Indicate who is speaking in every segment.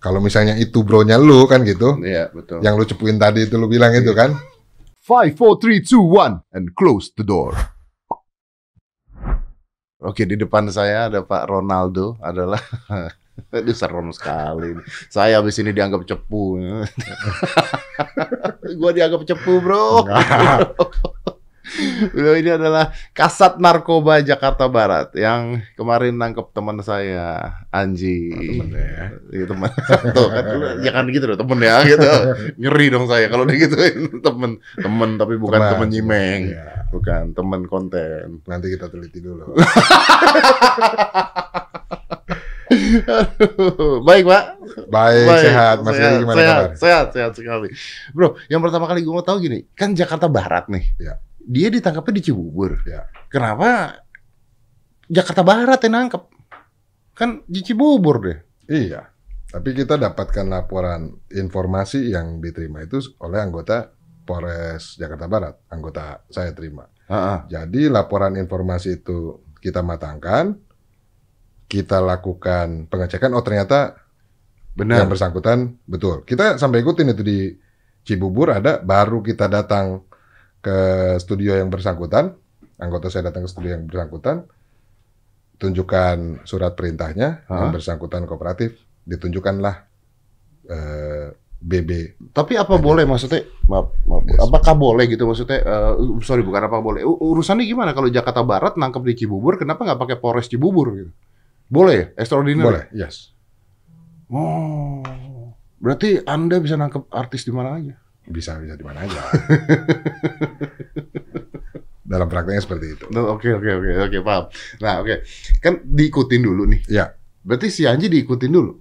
Speaker 1: Kalau misalnya itu bronya lu kan gitu,
Speaker 2: Iya, betul.
Speaker 1: yang lu cepuin tadi itu lu bilang itu kan,
Speaker 3: Five, four, three, two, one, and close the door.
Speaker 2: Oke, di depan saya ada Pak Ronaldo adalah Aduh, serem sekali. Saya habis ini dianggap cepu. Gua dianggap cepu, bro. Beliau ini adalah kasat narkoba Jakarta Barat yang kemarin nangkep teman saya, Anji.
Speaker 1: temen ya.
Speaker 2: Iya teman. Tuh kan, jangan gitu loh temen ya gitu. Ngeri dong saya kalau digituin temen. Temen tapi bukan
Speaker 1: Teman.
Speaker 2: temen nyimeng.
Speaker 1: Iya.
Speaker 2: Bukan temen konten.
Speaker 1: nanti kita teliti dulu.
Speaker 2: Aduh, Baik, Pak.
Speaker 1: Baik,
Speaker 2: Baik,
Speaker 1: sehat. Mas
Speaker 2: sehat,
Speaker 1: gimana
Speaker 2: sehat,
Speaker 1: kabar?
Speaker 2: Sehat, sehat sekali. Bro, yang pertama kali gue mau tahu gini, kan Jakarta Barat nih.
Speaker 1: Ya.
Speaker 2: Dia ditangkapnya di Cibubur.
Speaker 1: Ya.
Speaker 2: Kenapa Jakarta Barat yang nangkep? Kan di Cibubur deh.
Speaker 1: Iya. Tapi kita dapatkan laporan informasi yang diterima itu oleh anggota Polres Jakarta Barat, anggota saya terima.
Speaker 2: Heeh.
Speaker 1: Jadi laporan informasi itu kita matangkan, kita lakukan pengecekan. Oh ternyata
Speaker 2: Benar.
Speaker 1: yang bersangkutan betul. Kita sampai ikutin itu di Cibubur ada, baru kita datang ke studio yang bersangkutan, anggota saya datang ke studio yang bersangkutan, tunjukkan surat perintahnya
Speaker 2: Hah?
Speaker 1: yang bersangkutan kooperatif, ditunjukkanlah eh, BB.
Speaker 2: Tapi apa boleh maksudnya? Maaf, maaf,
Speaker 1: Yes.
Speaker 2: apakah boleh gitu maksudnya? eh, sorry bukan apa boleh. U- urusannya gimana kalau Jakarta Barat nangkep di Cibubur? Kenapa nggak pakai Polres Cibubur gitu? Boleh ya? Extraordinary.
Speaker 1: Boleh, yes.
Speaker 2: Oh, berarti anda bisa nangkep artis di mana aja?
Speaker 1: Bisa bisa di mana aja. Dalam prakteknya seperti itu.
Speaker 2: No, Oke oke oke oke paham. Nah oke kan diikutin dulu nih.
Speaker 1: Ya,
Speaker 2: Berarti si Anji diikutin dulu.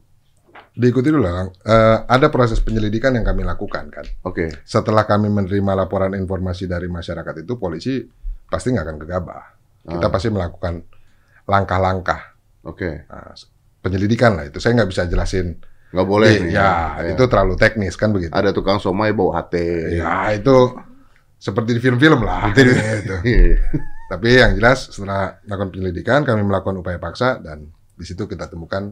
Speaker 1: diikuti dulu lah. Eh, ada proses penyelidikan yang kami lakukan kan.
Speaker 2: Oke.
Speaker 1: setelah kami menerima laporan informasi dari masyarakat itu, polisi pasti nggak akan gegabah. Kita
Speaker 2: Ah.
Speaker 1: pasti melakukan langkah-langkah
Speaker 2: Oke.
Speaker 1: nah, penyelidikan lah itu. Saya nggak bisa jelasin.
Speaker 2: Nggak boleh.
Speaker 1: Iya,
Speaker 2: nih.
Speaker 1: ya, itu terlalu teknis kan begitu.
Speaker 2: ada tukang somai bawa HT.
Speaker 1: Ya itu seperti di film-film lah.
Speaker 2: Betul.
Speaker 1: Gitu.
Speaker 2: Iya.
Speaker 1: Tapi yang jelas setelah melakukan penyelidikan, kami melakukan upaya paksa dan di situ kita temukan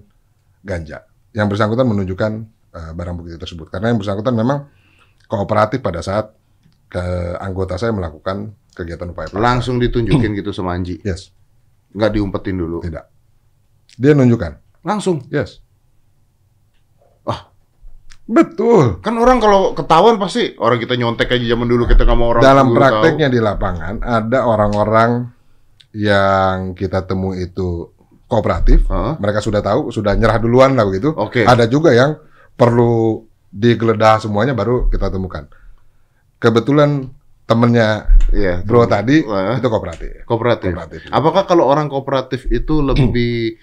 Speaker 1: ganja. Yang bersangkutan menunjukkan eh, barang bukti tersebut. Karena yang bersangkutan memang kooperatif pada saat ke anggota saya melakukan kegiatan upaya paksa.
Speaker 2: Langsung ditunjukin gitu sama Anji.
Speaker 1: Yes,
Speaker 2: Nggak diumpetin dulu.
Speaker 1: tidak. Dia nunjukkan.
Speaker 2: Langsung.
Speaker 1: Yes. Betul.
Speaker 2: Kan orang kalau ketahuan pasti orang kita nyontek aja zaman dulu kita nggak mau orang
Speaker 1: Dalam prakteknya di lapangan ada orang-orang yang kita temui itu kooperatif.
Speaker 2: tahu. Heeh.
Speaker 1: Mereka sudah tahu, sudah nyerah duluan lah begitu.
Speaker 2: Oke.
Speaker 1: Ada juga yang perlu digeledah semuanya baru kita temukan. Kebetulan temennya
Speaker 2: Iya.
Speaker 1: bro tadi
Speaker 2: Heeh.
Speaker 1: itu kooperatif.
Speaker 2: Kooperatif.
Speaker 1: Kooperatif.
Speaker 2: Apakah kalau orang kooperatif itu lebih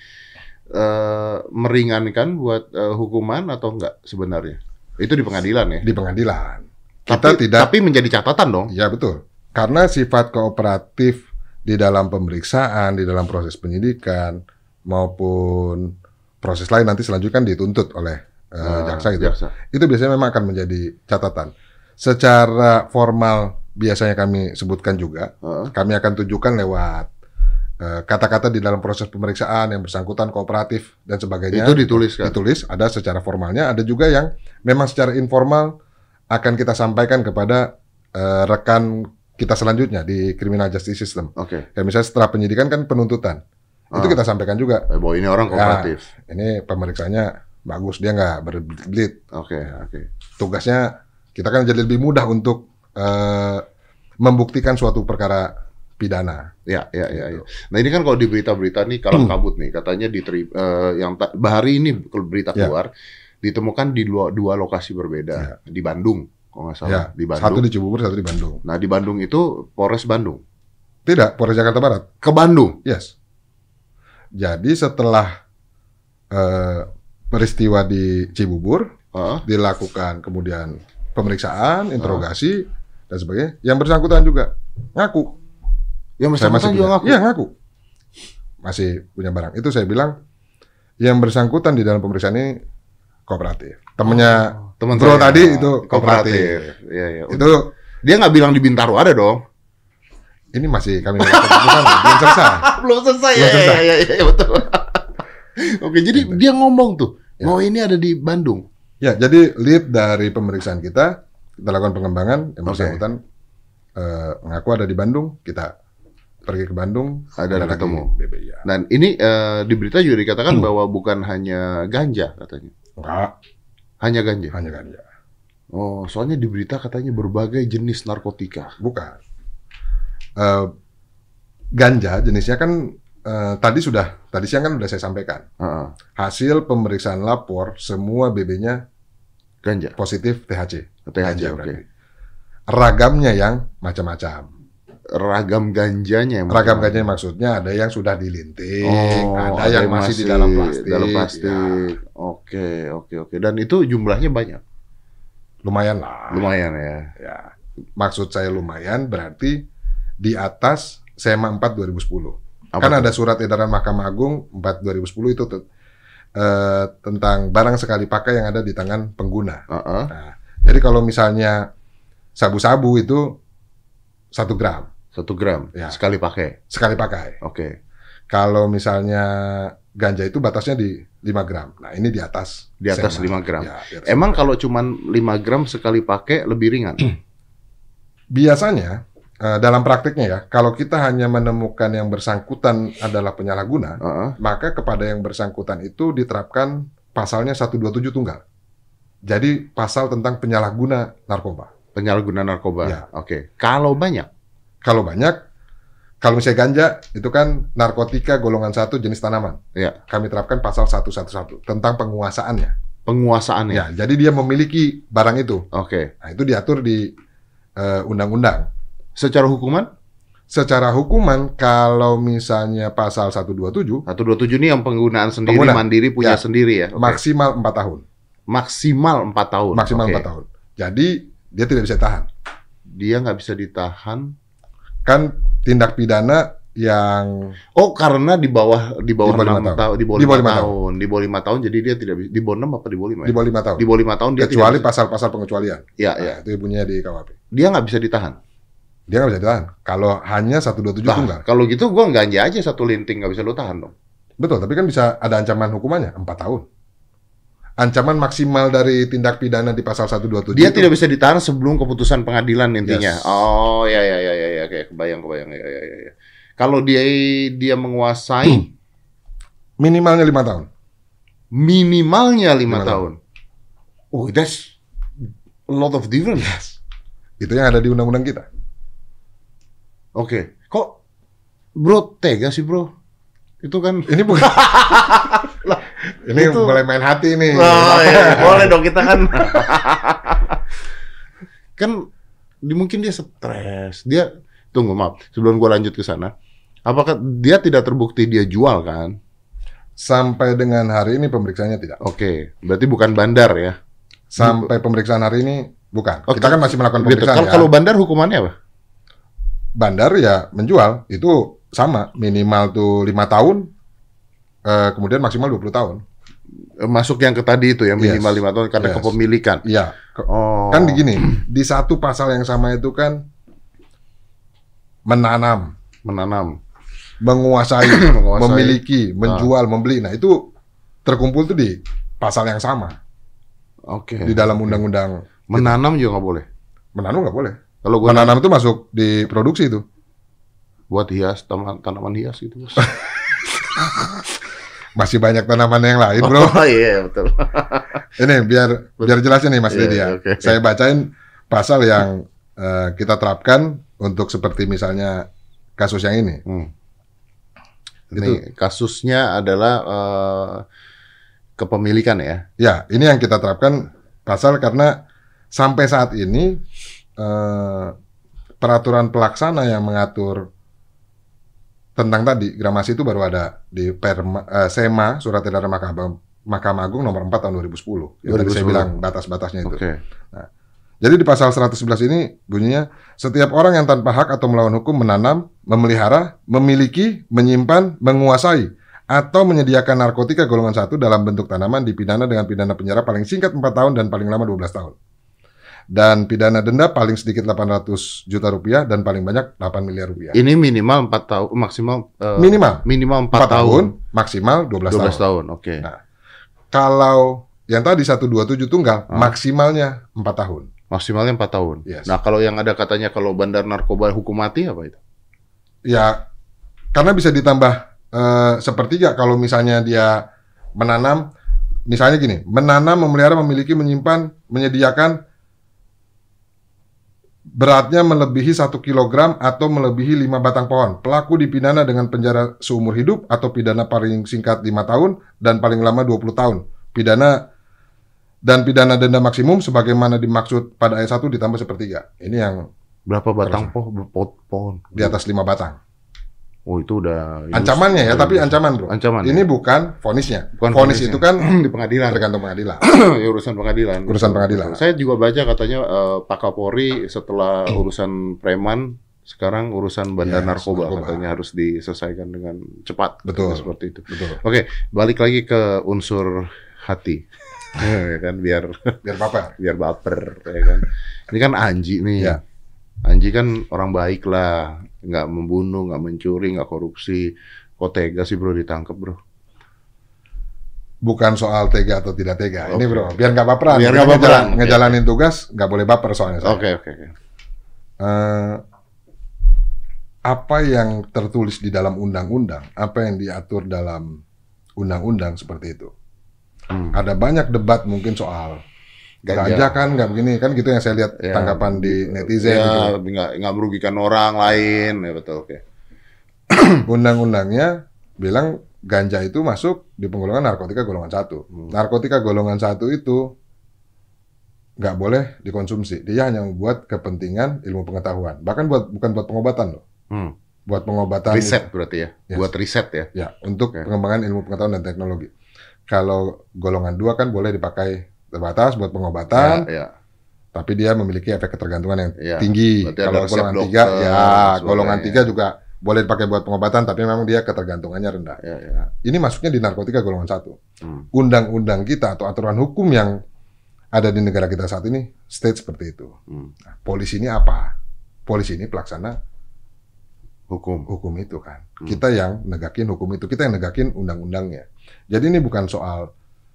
Speaker 2: eh, meringankan buat eh, hukuman atau enggak sebenarnya? Itu di pengadilan ya.
Speaker 1: Di pengadilan. Kita
Speaker 2: tapi,
Speaker 1: tidak
Speaker 2: Tapi menjadi catatan dong.
Speaker 1: Ya betul. Karena sifat kooperatif di dalam pemeriksaan, di dalam proses penyidikan maupun proses lain nanti selanjutnya kan dituntut oleh eh,
Speaker 2: Eh,
Speaker 1: jaksa gitu.
Speaker 2: jaksa.
Speaker 1: Itu biasanya memang akan menjadi catatan. Secara formal biasanya kami sebutkan juga,
Speaker 2: Heeh.
Speaker 1: kami akan tunjukkan lewat kata-kata di dalam proses pemeriksaan yang bersangkutan kooperatif dan sebagainya.
Speaker 2: Itu ditulis kan.
Speaker 1: ditulis, ada secara formalnya, ada juga yang memang secara informal akan kita sampaikan kepada eh, rekan kita selanjutnya di criminal justice system.
Speaker 2: Oke.
Speaker 1: Kayak misalnya setelah penyidikan kan penuntutan. Itu
Speaker 2: Ah.
Speaker 1: kita sampaikan juga.
Speaker 2: Eh, bahwa ini orang kooperatif.
Speaker 1: Ini pemeriksaannya bagus, dia nggak berbelit.
Speaker 2: Oke, oke.
Speaker 1: Tugasnya kita kan jadi lebih mudah untuk eh, membuktikan suatu perkara pidana.
Speaker 2: Ya, ya, ya,
Speaker 1: Gitu.
Speaker 2: ya. Nah ini kan kalau di berita-berita nih kalau kabut nih katanya diterima eh, yang ta- hari ini kalau berita
Speaker 1: Ya.
Speaker 2: keluar ditemukan di dua, dua lokasi berbeda di Bandung kalau nggak salah
Speaker 1: Ya,
Speaker 2: di
Speaker 1: satu
Speaker 2: Bandung.
Speaker 1: di Cibubur, satu di Bandung.
Speaker 2: Nah di Bandung itu Polres Bandung
Speaker 1: Tidak, Polres Jakarta Barat.
Speaker 2: ke Bandung.
Speaker 1: Yes. Jadi setelah eh, peristiwa di Cibubur
Speaker 2: Heeh.
Speaker 1: dilakukan kemudian pemeriksaan, interogasi dan sebagainya, yang bersangkutan juga ngaku.
Speaker 2: Yang
Speaker 1: Saya masih
Speaker 2: bersangkutan juga ngaku.
Speaker 1: Iya ngaku. Masih punya barang. Itu saya bilang yang bersangkutan di dalam pemeriksaan ini kooperatif. Temennya
Speaker 2: Teman
Speaker 1: Bro
Speaker 2: saya.
Speaker 1: tadi itu kooperatif.
Speaker 2: Iya, iya.
Speaker 1: itu
Speaker 2: Dia nggak bilang di Bintaro ada dong.
Speaker 1: ini masih kami belum selesai.
Speaker 2: Belum selesai.
Speaker 1: Belum selesai.
Speaker 2: ya, ya, ya, betul. Oke, jadi dia ngomong tuh
Speaker 1: Ya.
Speaker 2: Oh ini ada di Bandung.
Speaker 1: Ya, jadi lead dari pemeriksaan kita, kita lakukan pengembangan, yang bersangkutan eh, mengaku ada di Bandung, kita pergi ke Bandung,
Speaker 2: Ada
Speaker 1: ada
Speaker 2: ketemu.
Speaker 1: lagi BBI. Ya.
Speaker 2: Dan ini eh, di berita juga
Speaker 1: Hmm.
Speaker 2: dikatakan bahwa bukan hanya ganja katanya.
Speaker 1: Enggak,
Speaker 2: Hanya ganja.
Speaker 1: hanya ganja.
Speaker 2: Oh, soalnya di berita katanya berbagai jenis narkotika.
Speaker 1: Bukan. Eh, ganja jenisnya kan eh, tadi sudah, tadi siang kan sudah saya sampaikan.
Speaker 2: Heeh.
Speaker 1: Hasil pemeriksaan lapor, semua BB-nya
Speaker 2: Ganja.
Speaker 1: positif THC.
Speaker 2: THC
Speaker 1: Ganja
Speaker 2: oke.
Speaker 1: berarti. Ragamnya yang macam-macam.
Speaker 2: Ragam ganjanya yang
Speaker 1: Ragam
Speaker 2: macam-macam.
Speaker 1: ganja maksudnya ada yang sudah dilinting,
Speaker 2: Oh,
Speaker 1: ada, yang masih, di dalam plastik.
Speaker 2: Dalam
Speaker 1: Ya,
Speaker 2: plastik. Oke, oke, oke. Dan itu jumlahnya banyak.
Speaker 1: lumayan lah.
Speaker 2: Lumayan ya.
Speaker 1: Ya. Maksud saya lumayan berarti di atas SEMA 4 2010.
Speaker 2: Apa
Speaker 1: kan
Speaker 2: tuh?
Speaker 1: ada surat edaran Mahkamah Agung 4 2010 itu eh, tentang barang sekali pakai yang ada di tangan pengguna.
Speaker 2: Heeh.
Speaker 1: Nah, jadi kalau misalnya sabu-sabu itu satu gram
Speaker 2: Satu gram
Speaker 1: Ya.
Speaker 2: sekali pakai.
Speaker 1: sekali pakai.
Speaker 2: Oke.
Speaker 1: Kalau misalnya ganja itu batasnya di 5 gram. Nah, ini di atas
Speaker 2: Di atas
Speaker 1: SEMA.
Speaker 2: 5 gram.
Speaker 1: Ya, atas
Speaker 2: Emang
Speaker 1: 5 gram.
Speaker 2: kalau cuman 5 gram sekali pakai lebih ringan?
Speaker 1: biasanya eh, dalam praktiknya ya, kalau kita hanya menemukan yang bersangkutan adalah penyalahguna,
Speaker 2: Heeh.
Speaker 1: maka kepada yang bersangkutan itu diterapkan pasalnya 127 tunggal. Jadi pasal tentang penyalahguna narkoba.
Speaker 2: Penyalahguna narkoba.
Speaker 1: Ya.
Speaker 2: Oke. Kalau banyak,
Speaker 1: Kalau banyak, kalau misalnya ganja itu kan narkotika golongan satu jenis tanaman.
Speaker 2: ya,
Speaker 1: Kami terapkan pasal 111 tentang penguasaannya.
Speaker 2: penguasaannya.
Speaker 1: Ya, jadi dia memiliki barang itu.
Speaker 2: Oke.
Speaker 1: Nah, itu diatur di eh, undang-undang.
Speaker 2: Secara hukuman,
Speaker 1: Secara hukuman kalau misalnya pasal 127
Speaker 2: 127 ini yang penggunaan sendiri,
Speaker 1: Pengguna.
Speaker 2: mandiri punya
Speaker 1: Ya.
Speaker 2: sendiri ya. Oke.
Speaker 1: maksimal 4 tahun.
Speaker 2: Maksimal 4 tahun.
Speaker 1: Maksimal
Speaker 2: Oke.
Speaker 1: 4 tahun. Jadi dia tidak bisa tahan.
Speaker 2: Dia nggak bisa ditahan.
Speaker 1: Kan tindak pidana yang
Speaker 2: Oh, karena di bawah di bawah
Speaker 1: Di bawah
Speaker 2: 6
Speaker 1: lima
Speaker 2: tahun, di bawah
Speaker 1: Di
Speaker 2: 5
Speaker 1: bawah lima
Speaker 2: tahun. Di bawah 5 tahun jadi dia tidak di bawah 6 apa di bawah 5 ya?
Speaker 1: di bawah 5 tahun.
Speaker 2: Di bawah 5 tahun dia
Speaker 1: Kecuali pasal-pasal pengecualian.
Speaker 2: ya,
Speaker 1: Nah,
Speaker 2: ya.
Speaker 1: itu bunyinya di KWP.
Speaker 2: Dia nggak bisa ditahan.
Speaker 1: Dia nggak bisa ditahan. Kalau hanya 127
Speaker 2: Nah,
Speaker 1: tunggal.
Speaker 2: kalau gitu gua ganja aja satu linting nggak bisa lu tahan dong.
Speaker 1: Betul, tapi kan bisa ada ancaman hukumannya 4 tahun. Ancaman maksimal dari tindak pidana di pasal 127
Speaker 2: Dia
Speaker 1: itu
Speaker 2: tidak bisa ditahan sebelum keputusan pengadilan intinya.
Speaker 1: Yes.
Speaker 2: Oh, ya ya ya ya ya kayak kebayang kebayang ya ya ya. ya. Kalau dia dia menguasai
Speaker 1: minimalnya 5 tahun.
Speaker 2: minimalnya lima
Speaker 1: Lima
Speaker 2: tahun. Oh, that's a lot of difference.
Speaker 1: Itu yang ada di undang-undang kita.
Speaker 2: Oke, kok bro tega sih bro? Itu kan.
Speaker 1: Ini bukan Ini
Speaker 2: Itu-
Speaker 1: mulai main hati nih.
Speaker 2: Oh, iya, boleh dong kita kan. kan di, mungkin dia stres. Dia tunggu maaf sebelum gua lanjut ke sana. Apakah dia tidak terbukti dia jual kan?
Speaker 1: Sampai dengan hari ini pemeriksaannya tidak.
Speaker 2: Oke, berarti bukan bandar ya?
Speaker 1: Sampai pemeriksaan hari ini bukan.
Speaker 2: Oke.
Speaker 1: Kita kan masih melakukan
Speaker 2: Gitu.
Speaker 1: pemeriksaan
Speaker 2: Kalau
Speaker 1: ya.
Speaker 2: kalau bandar hukumannya apa?
Speaker 1: bandar ya menjual itu sama minimal tuh lima tahun eh, kemudian maksimal 20 tahun.
Speaker 2: Eh, Masuk yang ke tadi itu ya minimal
Speaker 1: Yes.
Speaker 2: lima tahun karena
Speaker 1: Yes.
Speaker 2: kepemilikan.
Speaker 1: Iya.
Speaker 2: Oh.
Speaker 1: Kan begini, di satu pasal yang sama itu kan menanam,
Speaker 2: menanam.
Speaker 1: menguasai,
Speaker 2: Menguasai.
Speaker 1: memiliki, menjual, membeli. Nah, itu terkumpul tuh di pasal yang sama
Speaker 2: Oke.
Speaker 1: di dalam undang-undang.
Speaker 2: Menanam juga nggak boleh.
Speaker 1: Menanam nggak boleh.
Speaker 2: Kalau gua
Speaker 1: Menanam itu masuk di produksi itu.
Speaker 2: buat hias taman, tanaman hias gitu.
Speaker 1: Masih banyak tanaman yang lain, Bro.
Speaker 2: Oh iya betul.
Speaker 1: Ini biar biar jelasin nih Mas
Speaker 2: Iya,
Speaker 1: Dedi ya.
Speaker 2: oke.
Speaker 1: Saya bacain pasal yang eh, kita terapkan untuk seperti misalnya kasus yang ini.
Speaker 2: Hmm. Ini kasusnya adalah eh, kepemilikan ya.
Speaker 1: Ya, ini yang kita terapkan pasal karena sampai saat ini eh, peraturan pelaksana yang mengatur tentang tadi gramasi itu baru ada di Perma, eh, SEMA Surat Edaran Mahkamah Mahkamah Agung nomor 4 tahun 2010. Yang tadi saya
Speaker 2: 2010.
Speaker 1: bilang batas-batasnya itu.
Speaker 2: Oke.
Speaker 1: Jadi di pasal 111 ini bunyinya setiap orang yang tanpa hak atau melawan hukum menanam, memelihara, memiliki, menyimpan, menguasai atau menyediakan narkotika golongan satu dalam bentuk tanaman dipidana dengan pidana penjara paling singkat 4 tahun dan paling lama 12 tahun. Dan pidana denda paling sedikit 800 juta rupiah dan paling banyak 8 miliar rupiah.
Speaker 2: Ini minimal 4 tahun, maksimal eh,
Speaker 1: Minimal
Speaker 2: minimal 4,
Speaker 1: 4 tahun,
Speaker 2: tahun,
Speaker 1: maksimal 12,
Speaker 2: 12
Speaker 1: tahun.
Speaker 2: tahun. Oke.
Speaker 1: Nah, Kalau yang tadi 127 tunggal
Speaker 2: Ah.
Speaker 1: maksimalnya 4 tahun.
Speaker 2: Maksimalnya empat tahun.
Speaker 1: Yes.
Speaker 2: Nah kalau yang ada katanya kalau bandar narkoba hukum mati apa itu?
Speaker 1: Ya karena bisa ditambah eh, sepertiga kalau misalnya dia menanam misalnya gini, menanam, memelihara, memiliki, menyimpan, menyediakan beratnya melebihi satu kilogram atau melebihi lima batang pohon. Pelaku dipidana dengan penjara seumur hidup atau pidana paling singkat lima tahun dan paling lama 20 tahun. Pidana dan pidana denda maksimum sebagaimana dimaksud pada ayat 1 ditambah sepertiga. Ini yang
Speaker 2: Berapa batang pohon? pohon?
Speaker 1: di atas lima batang.
Speaker 2: Oh itu udah
Speaker 1: Ancamannya ya, tapi ancaman bro.
Speaker 2: Ancaman.
Speaker 1: Ini bukan vonisnya.
Speaker 2: Bukan
Speaker 1: Vonis itu kan
Speaker 2: di pengadilan.
Speaker 1: tergantung pengadilan.
Speaker 2: ya, urusan pengadilan.
Speaker 1: Urusan pengadilan.
Speaker 2: Saya juga baca katanya eh, Pak Kapolri setelah urusan preman sekarang urusan bandar
Speaker 1: Yes,
Speaker 2: narkoba,
Speaker 1: narkoba.
Speaker 2: katanya harus diselesaikan dengan cepat.
Speaker 1: Betul.
Speaker 2: Seperti itu.
Speaker 1: Betul.
Speaker 2: Oke, balik lagi ke unsur hati. ya kan biar
Speaker 1: Biar baper.
Speaker 2: biar baper ya kan. Ini kan Anji nih.
Speaker 1: Ya.
Speaker 2: Anji kan orang baik lah, nggak membunuh, nggak mencuri, nggak korupsi. Kok tega sih bro ditangkap bro?
Speaker 1: Bukan soal tega atau tidak tega. Ini
Speaker 2: Oke.
Speaker 1: bro, biar nggak baperan.
Speaker 2: Biar nggak baperan.
Speaker 1: ngejalan- Ngejalanin tugas nggak boleh baper soalnya.
Speaker 2: Oke oke oke.
Speaker 1: Eh, apa yang tertulis di dalam undang-undang, apa yang diatur dalam undang-undang seperti itu.
Speaker 2: Hmm.
Speaker 1: Ada banyak debat mungkin soal
Speaker 2: Ganja.
Speaker 1: ganja kan nggak begini kan gitu yang saya lihat
Speaker 2: Ya,
Speaker 1: tanggapan di netizen.
Speaker 2: Ya,
Speaker 1: gitu.
Speaker 2: nggak nggak merugikan orang lain, ya betul oke.
Speaker 1: undang-undangnya bilang ganja itu masuk di penggolongan narkotika golongan satu.
Speaker 2: Hmm.
Speaker 1: Narkotika golongan satu itu nggak boleh dikonsumsi. Dia hanya membuat kepentingan ilmu pengetahuan. Bahkan buat bukan buat pengobatan loh.
Speaker 2: Hmm.
Speaker 1: Buat pengobatan
Speaker 2: Riset berarti ya,
Speaker 1: Yes.
Speaker 2: buat riset ya.
Speaker 1: ya untuk
Speaker 2: Oke.
Speaker 1: pengembangan ilmu pengetahuan dan teknologi. Kalau golongan dua kan boleh dipakai terbatas buat pengobatan,
Speaker 2: Ya, ya.
Speaker 1: tapi dia memiliki efek ketergantungan yang
Speaker 2: Ya,
Speaker 1: tinggi. Kalau golongan tiga, ya
Speaker 2: sebagainya.
Speaker 1: golongan tiga juga boleh dipakai buat pengobatan, tapi memang dia ketergantungannya rendah.
Speaker 2: ya, ya.
Speaker 1: Ini masuknya di narkotika golongan satu.
Speaker 2: Hmm.
Speaker 1: Undang-undang kita atau aturan hukum yang ada di negara kita saat ini state seperti itu.
Speaker 2: Hmm.
Speaker 1: Nah, polisi ini apa? Polisi ini pelaksana
Speaker 2: Hukum.
Speaker 1: hukum itu kan.
Speaker 2: Hmm.
Speaker 1: Kita yang negakin hukum itu, kita yang negakin undang-undangnya. Jadi ini bukan soal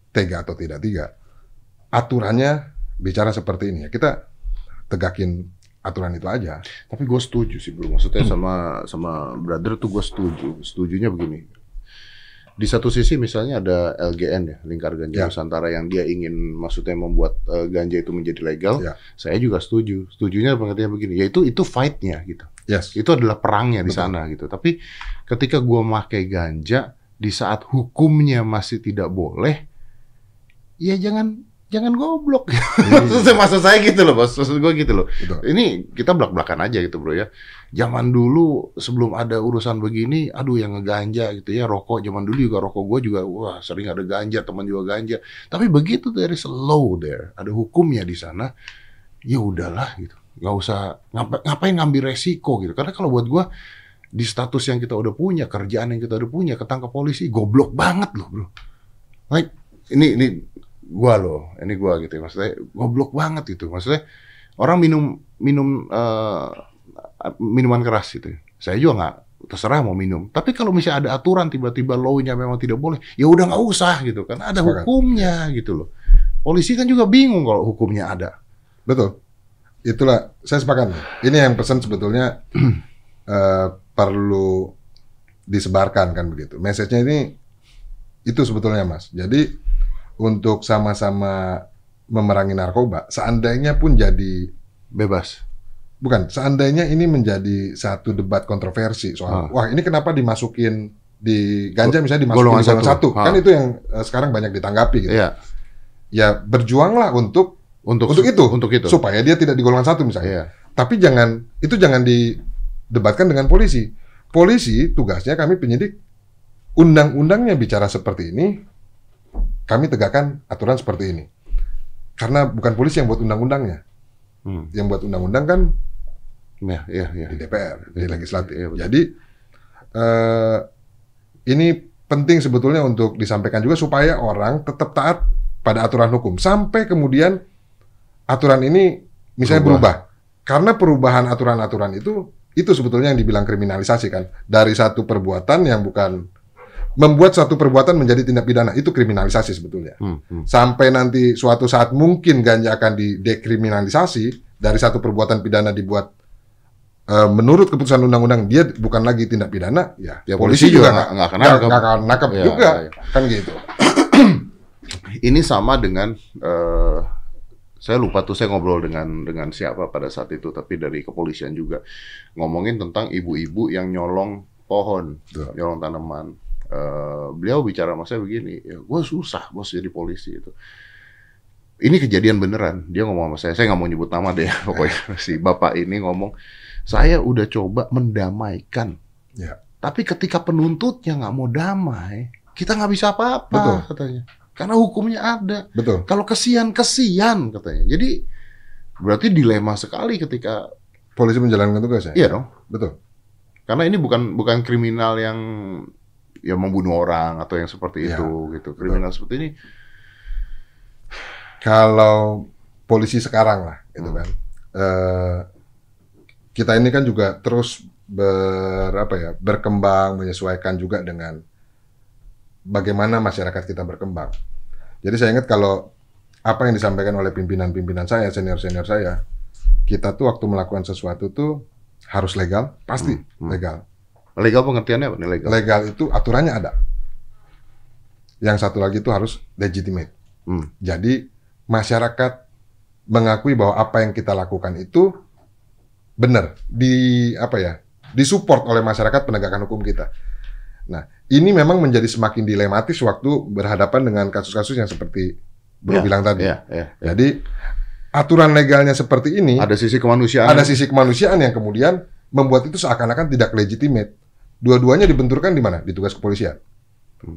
Speaker 1: tega atau tidak tiga. Aturannya bicara seperti ini ya. Kita tegakin aturan itu aja.
Speaker 2: Tapi gue setuju sih bro, maksudnya
Speaker 1: Hmm.
Speaker 2: sama sama brother tuh gue setuju. Setujunya begini. Di satu sisi misalnya ada LGN ya, Lingkar Ganja
Speaker 1: Ya.
Speaker 2: Nusantara yang dia ingin maksudnya membuat eh, ganja itu menjadi legal.
Speaker 1: Ya.
Speaker 2: Saya juga setuju. Setujunya pengertiannya begini, yaitu itu fight-nya gitu.
Speaker 1: Yes.
Speaker 2: Itu adalah perangnya di sana gitu. Tapi ketika gua pakai ganja di saat hukumnya masih tidak boleh, ya jangan jangan goblok. maksud, maksud saya gitu loh, bos. Maksud gue gitu loh.
Speaker 1: Betul.
Speaker 2: Ini kita belak-belakan aja gitu, bro ya. Zaman dulu sebelum ada urusan begini, aduh yang ngeganja gitu ya, rokok. Zaman dulu juga rokok gue juga, wah sering ada ganja, teman juga ganja. Tapi begitu a law there, ada hukumnya di sana, ya udahlah gitu. Nggak usah ngapa- ngapain ngambil resiko gitu. Karena kalau buat gue di status yang kita udah punya, kerjaan yang kita udah punya, ketangkap polisi, goblok banget loh, bro. Like ini ini gua loh, ini gua gitu ya. Maksudnya goblok banget itu. Maksudnya orang minum minum eh, minuman keras gitu. ya. Saya juga nggak terserah mau minum. Tapi kalau misalnya ada aturan tiba-tiba law-nya memang tidak boleh, ya udah nggak usah gitu kan. Ada hukumnya gitu loh. Polisi kan juga bingung kalau hukumnya ada.
Speaker 1: Betul. Itulah saya sepakat. Ini yang pesan sebetulnya eh, perlu disebarkan kan begitu. Message-nya ini itu sebetulnya Mas. Jadi untuk sama-sama memerangi narkoba, seandainya pun jadi
Speaker 2: Bebas.
Speaker 1: bukan, seandainya ini menjadi satu debat kontroversi soal
Speaker 2: Ah.
Speaker 1: wah ini kenapa dimasukin di ganja misalnya dimasukin
Speaker 2: Golongan
Speaker 1: di golongan
Speaker 2: satu.
Speaker 1: satu,
Speaker 2: Ah.
Speaker 1: kan itu yang eh, sekarang banyak ditanggapi gitu.
Speaker 2: Iya.
Speaker 1: Ya berjuanglah untuk
Speaker 2: Untuk
Speaker 1: Untuk itu.
Speaker 2: Untuk itu.
Speaker 1: supaya dia tidak di golongan satu misalnya.
Speaker 2: Iya.
Speaker 1: Tapi jangan itu jangan didebatkan dengan polisi. Polisi tugasnya kami penyidik undang-undangnya bicara seperti ini, kami tegakkan aturan seperti ini. Karena bukan polisi yang buat undang-undangnya.
Speaker 2: Hmm.
Speaker 1: Yang buat undang-undang kan
Speaker 2: Iya, iya, iya.
Speaker 1: di DPR, di
Speaker 2: Iya,
Speaker 1: legislatif.
Speaker 2: betul.
Speaker 1: Jadi eh, ini penting sebetulnya untuk disampaikan juga supaya orang tetap taat pada aturan hukum sampai kemudian aturan ini misalnya berubah. Karena perubahan aturan-aturan itu itu sebetulnya yang dibilang kriminalisasi kan dari satu perbuatan yang bukan membuat suatu perbuatan menjadi tindak pidana itu kriminalisasi sebetulnya.
Speaker 2: Hmm, hmm.
Speaker 1: Sampai nanti suatu saat mungkin ganja akan didekriminalisasi dari satu perbuatan pidana dibuat eh, menurut keputusan undang-undang dia bukan lagi tindak pidana, ya,
Speaker 2: Ya,
Speaker 1: polisi,
Speaker 2: polisi
Speaker 1: juga nggak
Speaker 2: akan nangkep.
Speaker 1: nggak akan
Speaker 2: Ya,
Speaker 1: juga,
Speaker 2: ya, ya.
Speaker 1: kan gitu.
Speaker 2: Ini sama dengan eh, saya lupa tuh saya ngobrol dengan dengan siapa pada saat itu tapi dari kepolisian juga ngomongin tentang ibu-ibu yang nyolong pohon, nyolong tanaman. Eh, beliau bicara sama saya begini, ya, gue susah bos jadi polisi itu. Ini kejadian beneran. Dia ngomong sama saya, saya nggak mau nyebut nama deh, pokoknya si bapak ini ngomong, saya udah coba mendamaikan,
Speaker 1: Ya.
Speaker 2: tapi ketika penuntutnya nggak mau damai, kita nggak bisa apa-apa katanya. Karena hukumnya ada.
Speaker 1: Betul.
Speaker 2: Kalau kesian kesian katanya. Jadi berarti dilema sekali ketika
Speaker 1: Polisi menjalankan tugasnya.
Speaker 2: iya dong.
Speaker 1: Betul.
Speaker 2: Karena ini bukan bukan kriminal yang ya membunuh orang atau yang seperti
Speaker 1: Iya,
Speaker 2: itu gitu. Kriminal seperti ini
Speaker 1: Kalau polisi sekarang lah, gitu
Speaker 2: Hmm.
Speaker 1: kan. Eh, kita ini kan juga terus ber apa ya berkembang menyesuaikan juga dengan bagaimana masyarakat kita berkembang. Jadi saya ingat kalau apa yang disampaikan oleh pimpinan-pimpinan saya, senior-senior saya, kita tuh waktu melakukan sesuatu tuh harus legal, pasti
Speaker 2: Hmm, hmm.
Speaker 1: legal.
Speaker 2: Legal pengertiannya apa nih legal?
Speaker 1: Legal itu aturannya ada. Yang satu lagi itu harus legitimate.
Speaker 2: Hmm.
Speaker 1: Jadi masyarakat mengakui bahwa apa yang kita lakukan itu benar di apa ya disupport oleh masyarakat penegakan hukum kita. Nah ini memang menjadi semakin dilematis waktu berhadapan dengan kasus-kasus yang seperti Bro
Speaker 2: Ya,
Speaker 1: bilang tadi.
Speaker 2: Iya, iya.
Speaker 1: Jadi aturan legalnya seperti ini
Speaker 2: Ada sisi kemanusiaan.
Speaker 1: ada sisi kemanusiaan yang kemudian membuat itu seakan-akan tidak legitimate. Dua-duanya dibenturkan di mana? Di tugas kepolisian.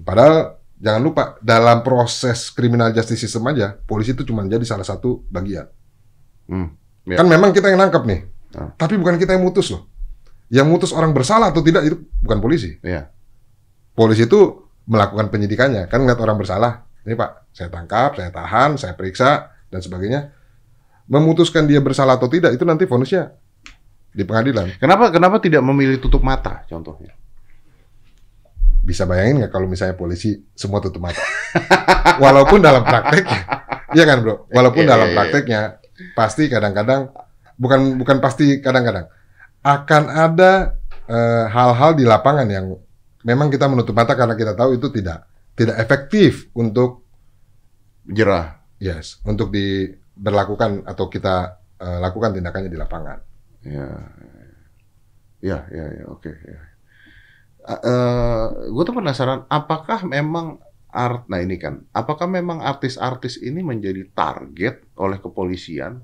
Speaker 1: Padahal jangan lupa dalam proses criminal justice system aja polisi itu cuma jadi salah satu bagian.
Speaker 2: Hmm. Ya.
Speaker 1: Kan memang kita yang nangkap nih,
Speaker 2: Ah.
Speaker 1: tapi bukan kita yang mutus loh. Yang mutus orang bersalah atau tidak itu bukan polisi.
Speaker 2: Iya.
Speaker 1: Polisi itu melakukan penyidikannya, kan ngeliat orang bersalah. Ini Pak, saya tangkap, saya tahan, saya periksa dan sebagainya. Memutuskan dia bersalah atau tidak itu nanti vonisnya di pengadilan.
Speaker 2: Kenapa kenapa tidak memilih tutup mata contohnya?
Speaker 1: Bisa bayangin nggak kalau misalnya polisi semua tutup mata? Walaupun dalam prakteknya, iya kan bro? Walaupun
Speaker 2: Iya,
Speaker 1: dalam
Speaker 2: iya, iya.
Speaker 1: prakteknya pasti kadang-kadang bukan bukan pasti kadang-kadang akan ada eh, hal-hal di lapangan yang memang kita menutup mata karena kita tahu itu tidak tidak efektif untuk
Speaker 2: Jerah.
Speaker 1: yes untuk diberlakukan atau kita eh, lakukan tindakannya di lapangan.
Speaker 2: Ya, ya, ya, ya oke. ya. Eh, gue tuh penasaran, apakah memang art, nah ini kan, apakah memang artis-artis ini menjadi target oleh kepolisian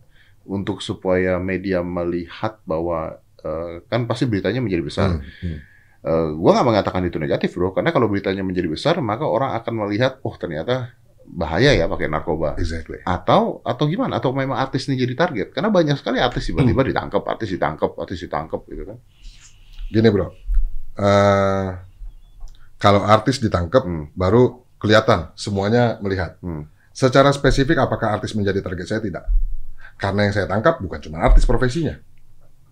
Speaker 2: untuk supaya media melihat bahwa eh, kan pasti beritanya menjadi besar.
Speaker 1: Hmm, hmm.
Speaker 2: Eh, gua nggak mengatakan itu negatif bro, karena kalau beritanya menjadi besar maka orang akan melihat, oh ternyata bahaya ya pakai narkoba.
Speaker 1: Exactly.
Speaker 2: Atau atau gimana? Atau memang artis ini jadi target? Karena banyak sekali artis tiba-tiba
Speaker 1: Hmm.
Speaker 2: ditangkap, artis ditangkap, artis ditangkap gitu kan.
Speaker 1: Gini bro, eh, kalau artis ditangkap
Speaker 2: Hmm.
Speaker 1: baru kelihatan semuanya melihat.
Speaker 2: Hmm.
Speaker 1: Secara spesifik apakah artis menjadi target saya tidak? Karena yang saya tangkap bukan cuma artis profesinya,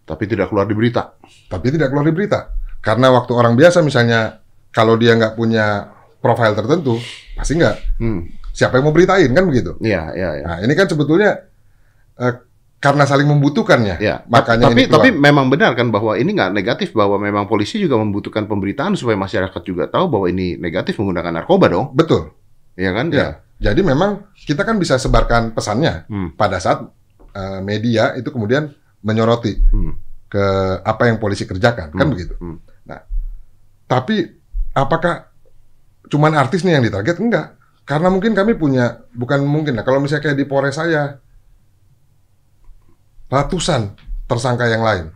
Speaker 2: Tapi tidak keluar di berita.
Speaker 1: tapi tidak keluar di berita. Karena waktu orang biasa misalnya kalau dia nggak punya profil tertentu, pasti nggak.
Speaker 2: Hmm.
Speaker 1: Siapa yang mau beritain kan begitu?
Speaker 2: Iya, iya, iya.
Speaker 1: Nah ini kan sebetulnya eh, karena saling membutuhkannya,
Speaker 2: Ya,
Speaker 1: makanya
Speaker 2: tapi
Speaker 1: ini keluar.
Speaker 2: tapi memang benar kan bahwa ini nggak negatif bahwa memang polisi juga membutuhkan pemberitaan supaya masyarakat juga tahu bahwa ini negatif menggunakan narkoba dong,
Speaker 1: betul.
Speaker 2: ya kan?
Speaker 1: Ya. Jadi memang kita kan bisa sebarkan pesannya
Speaker 2: Hmm.
Speaker 1: pada saat eh, media itu kemudian menyoroti
Speaker 2: Hmm.
Speaker 1: ke apa yang polisi kerjakan, kan
Speaker 2: Hmm.
Speaker 1: begitu.
Speaker 2: Hmm.
Speaker 1: Nah, tapi apakah cuman artis nih yang ditarget? Enggak. Karena mungkin kami punya, bukan mungkin lah. Kalau misalnya kayak di Polres saya, ratusan tersangka yang lain.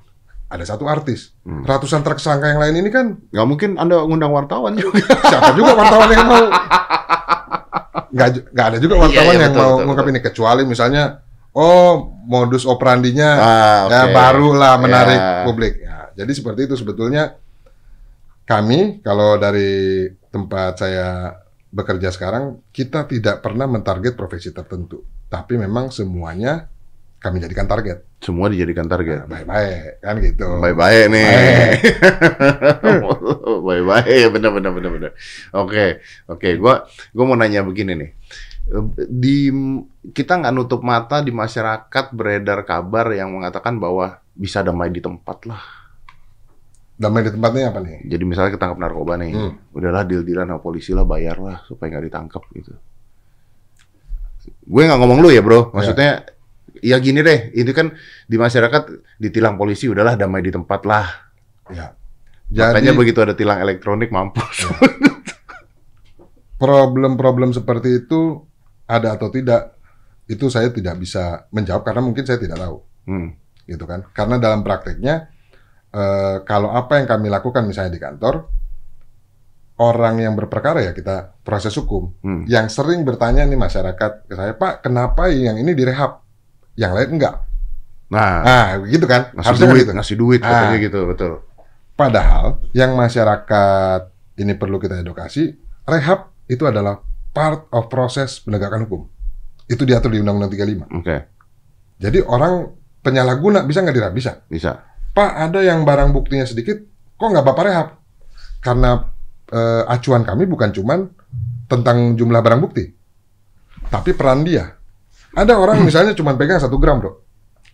Speaker 1: Ada satu artis.
Speaker 2: Hmm.
Speaker 1: Ratusan tersangka yang lain ini kan
Speaker 2: Nggak mungkin anda ngundang wartawan juga.
Speaker 1: siapa juga wartawan yang mau nggak nggak ada juga wartawan
Speaker 2: Iya, iya,
Speaker 1: yang
Speaker 2: betul,
Speaker 1: mau
Speaker 2: betul,
Speaker 1: ngungkap ini kecuali misalnya oh modus operandinya
Speaker 2: Ah,
Speaker 1: ya
Speaker 2: oke.
Speaker 1: barulah menarik
Speaker 2: Ya.
Speaker 1: publik ya, jadi seperti itu sebetulnya kami kalau dari tempat saya bekerja sekarang kita tidak pernah mentarget profesi tertentu tapi memang semuanya kami jadikan target.
Speaker 2: Semua dijadikan target.
Speaker 1: Baik-baik kan gitu.
Speaker 2: Baik-baik nih.
Speaker 1: Baik.
Speaker 2: Baik-baik, bener bener bener bener. Oke, oke. Gua gua mau nanya begini nih. Di kita nggak nutup mata di masyarakat beredar kabar yang mengatakan bahwa bisa damai di tempat lah.
Speaker 1: Damai di tempatnya apa nih?
Speaker 2: Jadi misalnya ketangkap narkoba nih,
Speaker 1: Hmm.
Speaker 2: udahlah deal-dealan sama polisi lah, bayar lah supaya nggak ditangkap gitu. Gue nggak ngomong lu ya bro, maksudnya ya gini deh, itu kan di masyarakat ditilang polisi udahlah damai di tempat lah.
Speaker 1: Ya.
Speaker 2: Makanya
Speaker 1: Jadi
Speaker 2: begitu ada tilang elektronik mampus.
Speaker 1: problem-problem seperti itu ada atau tidak itu saya tidak bisa menjawab karena mungkin saya tidak tahu.
Speaker 2: Hmm.
Speaker 1: gitu kan. Karena dalam prakteknya eh, kalau apa yang kami lakukan misalnya di kantor orang yang berperkara ya kita proses hukum.
Speaker 2: Hmm.
Speaker 1: Yang sering bertanya nih masyarakat ke saya, "Pak, kenapa yang ini direhab? Yang lain enggak?"
Speaker 2: Nah,
Speaker 1: Ah, begitu kan?
Speaker 2: ngasih
Speaker 1: Harusnya
Speaker 2: duit,
Speaker 1: gitu.
Speaker 2: ngasih duit katanya
Speaker 1: Ah.
Speaker 2: gitu, betul.
Speaker 1: Padahal yang masyarakat ini perlu kita edukasi, rehab itu adalah part of proses penegakan hukum. Itu diatur di Undang-Undang 35.
Speaker 2: Oke,
Speaker 1: Jadi orang penyalahguna bisa nggak direhab? Bisa.
Speaker 2: bisa.
Speaker 1: Pak, ada yang barang buktinya sedikit, kok nggak Bapak rehab? Karena eh, acuan kami bukan cuman tentang jumlah barang bukti, tapi peran dia. Ada orang misalnya cuma pegang satu gram, bro,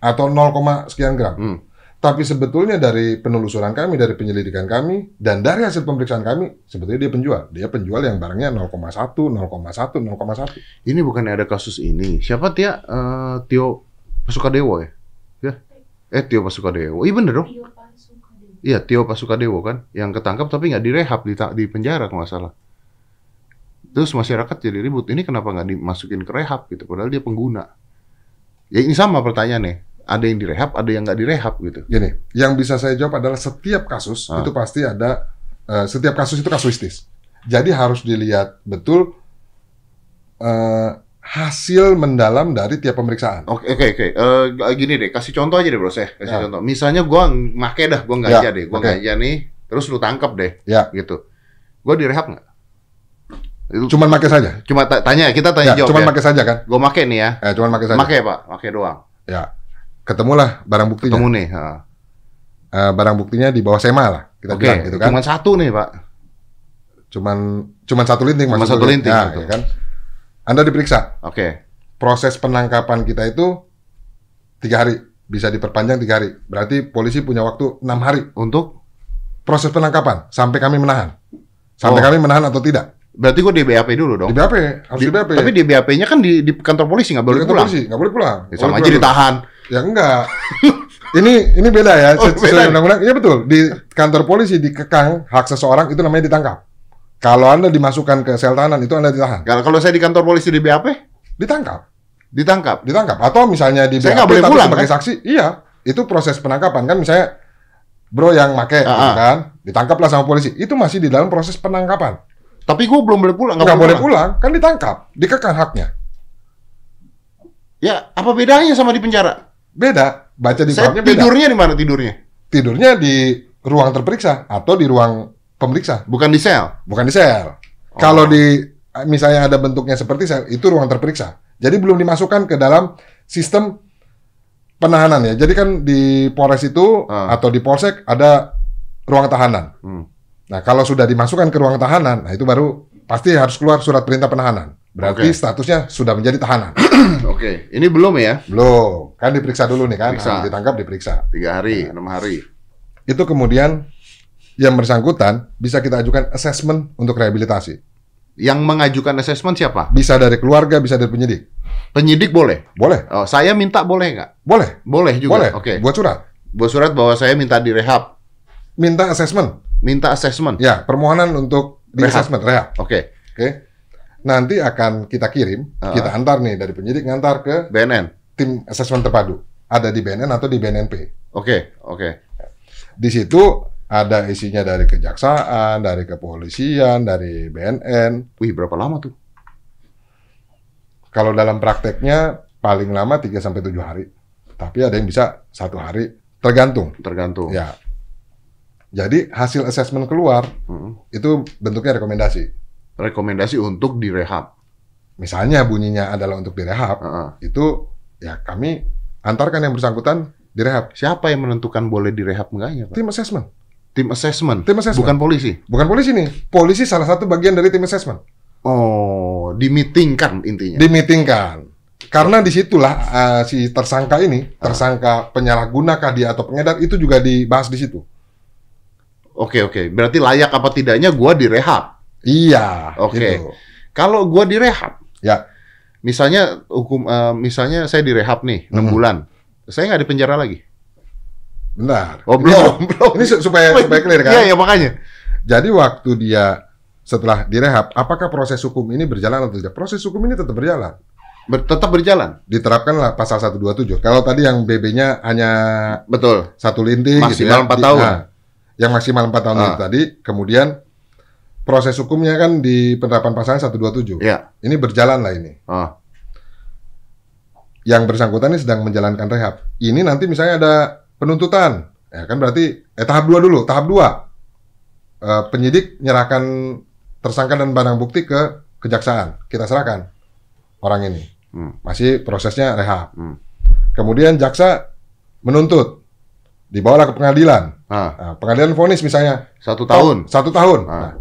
Speaker 1: atau 0, sekian gram.
Speaker 2: Hmm.
Speaker 1: Tapi sebetulnya dari penelusuran kami, dari penyelidikan kami, dan dari hasil pemeriksaan kami, sebetulnya dia penjual. Dia penjual yang barangnya 0,1, 0,1, 0,1.
Speaker 2: Ini bukannya ada kasus ini. Siapa Tia? Eh, Tio Pasukadewo? Ya. Eh, Tio Pasukadewo. Iya bener dong. Iya, Tio Pasukadewo kan, yang ketangkap tapi nggak direhab di, di penjara kalau nggak salah. Terus masyarakat jadi ribut, ini kenapa nggak dimasukin ke rehab gitu, padahal dia pengguna. Ya ini sama pertanyaannya, ada yang direhab, ada yang nggak direhab gitu.
Speaker 1: Gini, yang bisa saya jawab adalah setiap kasus
Speaker 2: Ah.
Speaker 1: itu pasti ada eh, setiap kasus itu kasuistis. Jadi harus dilihat betul eh, hasil mendalam dari tiap pemeriksaan.
Speaker 2: Oke oke oke. Eh, gini deh, kasih contoh aja deh bro, saya kasih
Speaker 1: Ya.
Speaker 2: contoh. Misalnya gua make dah, gua ganja
Speaker 1: Ya,
Speaker 2: deh, gua
Speaker 1: oke.
Speaker 2: ganja nih, terus lu tangkap deh,
Speaker 1: Ya,
Speaker 2: gitu. Gua direhab nggak? Itu
Speaker 1: cuman pakai saja.
Speaker 2: cuma ta- tanya, kita tanya
Speaker 1: Ya,
Speaker 2: jawab
Speaker 1: cuman
Speaker 2: ya.
Speaker 1: pakai saja kan?
Speaker 2: Gua make nih ya,
Speaker 1: Eh, cuman pakai saja.
Speaker 2: make pak, make doang.
Speaker 1: Ya, ketemulah barang buktinya.
Speaker 2: Ketemu nih. ha.
Speaker 1: Eh, barang buktinya di bawah sema lah, kita
Speaker 2: Oke,
Speaker 1: bilang gitu kan.
Speaker 2: cuma satu nih pak.
Speaker 1: Cuman cuman satu linting
Speaker 2: Cuma
Speaker 1: maksud
Speaker 2: satu
Speaker 1: lu.
Speaker 2: linting,
Speaker 1: Ya,
Speaker 2: betul.
Speaker 1: ya kan. Anda diperiksa.
Speaker 2: Oke,
Speaker 1: Proses penangkapan kita itu tiga hari, bisa diperpanjang tiga hari. Berarti polisi punya waktu enam hari
Speaker 2: untuk
Speaker 1: proses penangkapan sampai kami menahan. Sampai
Speaker 2: Oh.
Speaker 1: kami menahan atau tidak.
Speaker 2: berarti gua di BAP dulu dong.
Speaker 1: Di BAP, harus di, BAP.
Speaker 2: Tapi di BAP-nya kan di, di kantor polisi nggak boleh
Speaker 1: Di kantor
Speaker 2: pulang.
Speaker 1: polisi, nggak boleh pulang.
Speaker 2: Ya, sama
Speaker 1: Boleh
Speaker 2: aja
Speaker 1: pulang
Speaker 2: ditahan.
Speaker 1: Ya enggak. ini ini beda ya.
Speaker 2: Oh,
Speaker 1: Sesuai undang-undang. Iya betul. Di kantor polisi dikekang hak seseorang itu namanya ditangkap. Kalau Anda dimasukkan ke sel tahanan itu Anda ditahan.
Speaker 2: Kalau kalau saya di kantor polisi di BAP,
Speaker 1: Ditangkap.
Speaker 2: ditangkap.
Speaker 1: Ditangkap atau misalnya di
Speaker 2: Saya
Speaker 1: BAP
Speaker 2: boleh
Speaker 1: tapi
Speaker 2: pulang,
Speaker 1: sebagai
Speaker 2: kan?
Speaker 1: saksi. Iya, itu proses penangkapan kan misalnya bro yang make gitu
Speaker 2: Ah, ah.
Speaker 1: kan, ditangkaplah sama polisi. Itu masih di dalam proses penangkapan.
Speaker 2: Tapi gua belum boleh pulang.
Speaker 1: Nggak boleh pulang, kan ditangkap, dikekang haknya.
Speaker 2: Ya, apa bedanya sama di penjara?
Speaker 1: Beda, baca di
Speaker 2: Saya
Speaker 1: beda.
Speaker 2: tidurnya di mana tidurnya?
Speaker 1: Tidurnya di ruang terperiksa atau di ruang pemeriksa.
Speaker 2: Bukan di sel.
Speaker 1: bukan di sel.
Speaker 2: Oh.
Speaker 1: Kalau di misalnya ada bentuknya seperti sel, itu ruang terperiksa. Jadi belum dimasukkan ke dalam sistem penahanan ya. Jadi kan di Polres itu
Speaker 2: Ah.
Speaker 1: atau di Polsek ada ruang tahanan.
Speaker 2: Hmm.
Speaker 1: Nah, kalau sudah dimasukkan ke ruang tahanan, nah itu baru pasti harus keluar surat perintah penahanan. Berarti
Speaker 2: Oke.
Speaker 1: statusnya sudah menjadi tahanan.
Speaker 2: Oke, ini belum ya?
Speaker 1: Belum. Kan diperiksa dulu nih kan.
Speaker 2: Periksa.
Speaker 1: Ditangkap diperiksa.
Speaker 2: Tiga hari, enam hari.
Speaker 1: Itu kemudian yang bersangkutan bisa kita ajukan assessment untuk rehabilitasi.
Speaker 2: Yang mengajukan asesmen siapa?
Speaker 1: Bisa dari keluarga, bisa dari penyidik.
Speaker 2: Penyidik boleh.
Speaker 1: Boleh.
Speaker 2: Oh, saya minta boleh nggak?
Speaker 1: Boleh.
Speaker 2: Boleh juga.
Speaker 1: Boleh.
Speaker 2: Oke.
Speaker 1: Buat surat.
Speaker 2: Buat surat bahwa saya minta direhab,
Speaker 1: Minta assessment.
Speaker 2: minta asesmen.
Speaker 1: Ya, permohonan untuk di
Speaker 2: Rehab.
Speaker 1: assessment, rehab.
Speaker 2: Oke.
Speaker 1: Oke. Nanti akan kita kirim,
Speaker 2: Ah.
Speaker 1: kita antar nih dari penyidik ngantar ke
Speaker 2: BNN.
Speaker 1: tim assessment terpadu. Ada di BNN atau di BNNP.
Speaker 2: Oke, oke.
Speaker 1: Di situ ada isinya dari kejaksaan, dari kepolisian, dari BNN.
Speaker 2: Wih, berapa lama tuh?
Speaker 1: Kalau dalam prakteknya paling lama 3 sampai 7 hari. Tapi ada yang bisa satu hari, tergantung.
Speaker 2: Tergantung.
Speaker 1: Ya. Jadi hasil assessment keluar
Speaker 2: Mm.
Speaker 1: itu bentuknya rekomendasi.
Speaker 2: Rekomendasi untuk direhab.
Speaker 1: Misalnya bunyinya adalah untuk direhab,
Speaker 2: Heeh.
Speaker 1: itu ya kami antarkan yang bersangkutan direhab.
Speaker 2: Siapa yang menentukan boleh direhab enggaknya, Pak?
Speaker 1: Tim assessment.
Speaker 2: Tim assessment.
Speaker 1: Tim assessment.
Speaker 2: Bukan polisi.
Speaker 1: Bukan polisi nih. Polisi salah satu bagian dari tim assessment.
Speaker 2: Oh, dimitingkan intinya.
Speaker 1: Dimitingkan. Karena di situlah uh, si tersangka ini, tersangka penyalahgunakah dia atau pengedar itu juga dibahas di situ.
Speaker 2: Oke, oke. Berarti layak apa tidaknya gua direhab.
Speaker 1: Iya.
Speaker 2: Oke.
Speaker 1: gitu.
Speaker 2: Kalau gua direhab,
Speaker 1: Ya.
Speaker 2: misalnya hukum eh, misalnya saya direhab nih 6
Speaker 1: Mhm.
Speaker 2: bulan. Saya nggak di penjara lagi.
Speaker 1: Benar.
Speaker 2: Oh,
Speaker 1: Ini
Speaker 2: belum,
Speaker 1: su-
Speaker 2: belum.
Speaker 1: Ini su- supaya supaya clear kan.
Speaker 2: Iya, iya makanya.
Speaker 1: Jadi waktu dia setelah direhab, apakah proses hukum ini berjalan atau tidak? Proses hukum ini tetap berjalan.
Speaker 2: Ber- tetap berjalan.
Speaker 1: Diterapkanlah pasal 127. Kalau tadi yang BB-nya hanya
Speaker 2: Betul.
Speaker 1: satu linting
Speaker 2: Maksimal
Speaker 1: gitu ya,
Speaker 2: empat
Speaker 1: di-
Speaker 2: tahun.
Speaker 1: nah, yang maksimal 4 tahun
Speaker 2: Ah.
Speaker 1: itu tadi, kemudian proses hukumnya kan di penerapan pasal 127.
Speaker 2: Iya.
Speaker 1: Ini berjalan lah ini.
Speaker 2: Oh.
Speaker 1: Yang bersangkutan ini sedang menjalankan rehab. Ini nanti misalnya ada penuntutan. Ya kan berarti eh, tahap dua dulu, tahap dua. Eh, penyidik menyerahkan tersangka dan barang bukti ke kejaksaan. Kita serahkan orang ini.
Speaker 2: Hmm.
Speaker 1: Masih prosesnya rehab.
Speaker 2: Hmm.
Speaker 1: Kemudian jaksa menuntut. Dibawalah ke pengadilan.
Speaker 2: Ah,
Speaker 1: Nah, pengadilan vonis misalnya
Speaker 2: satu tahun.
Speaker 1: satu tahun.
Speaker 2: Ah.
Speaker 1: Nah,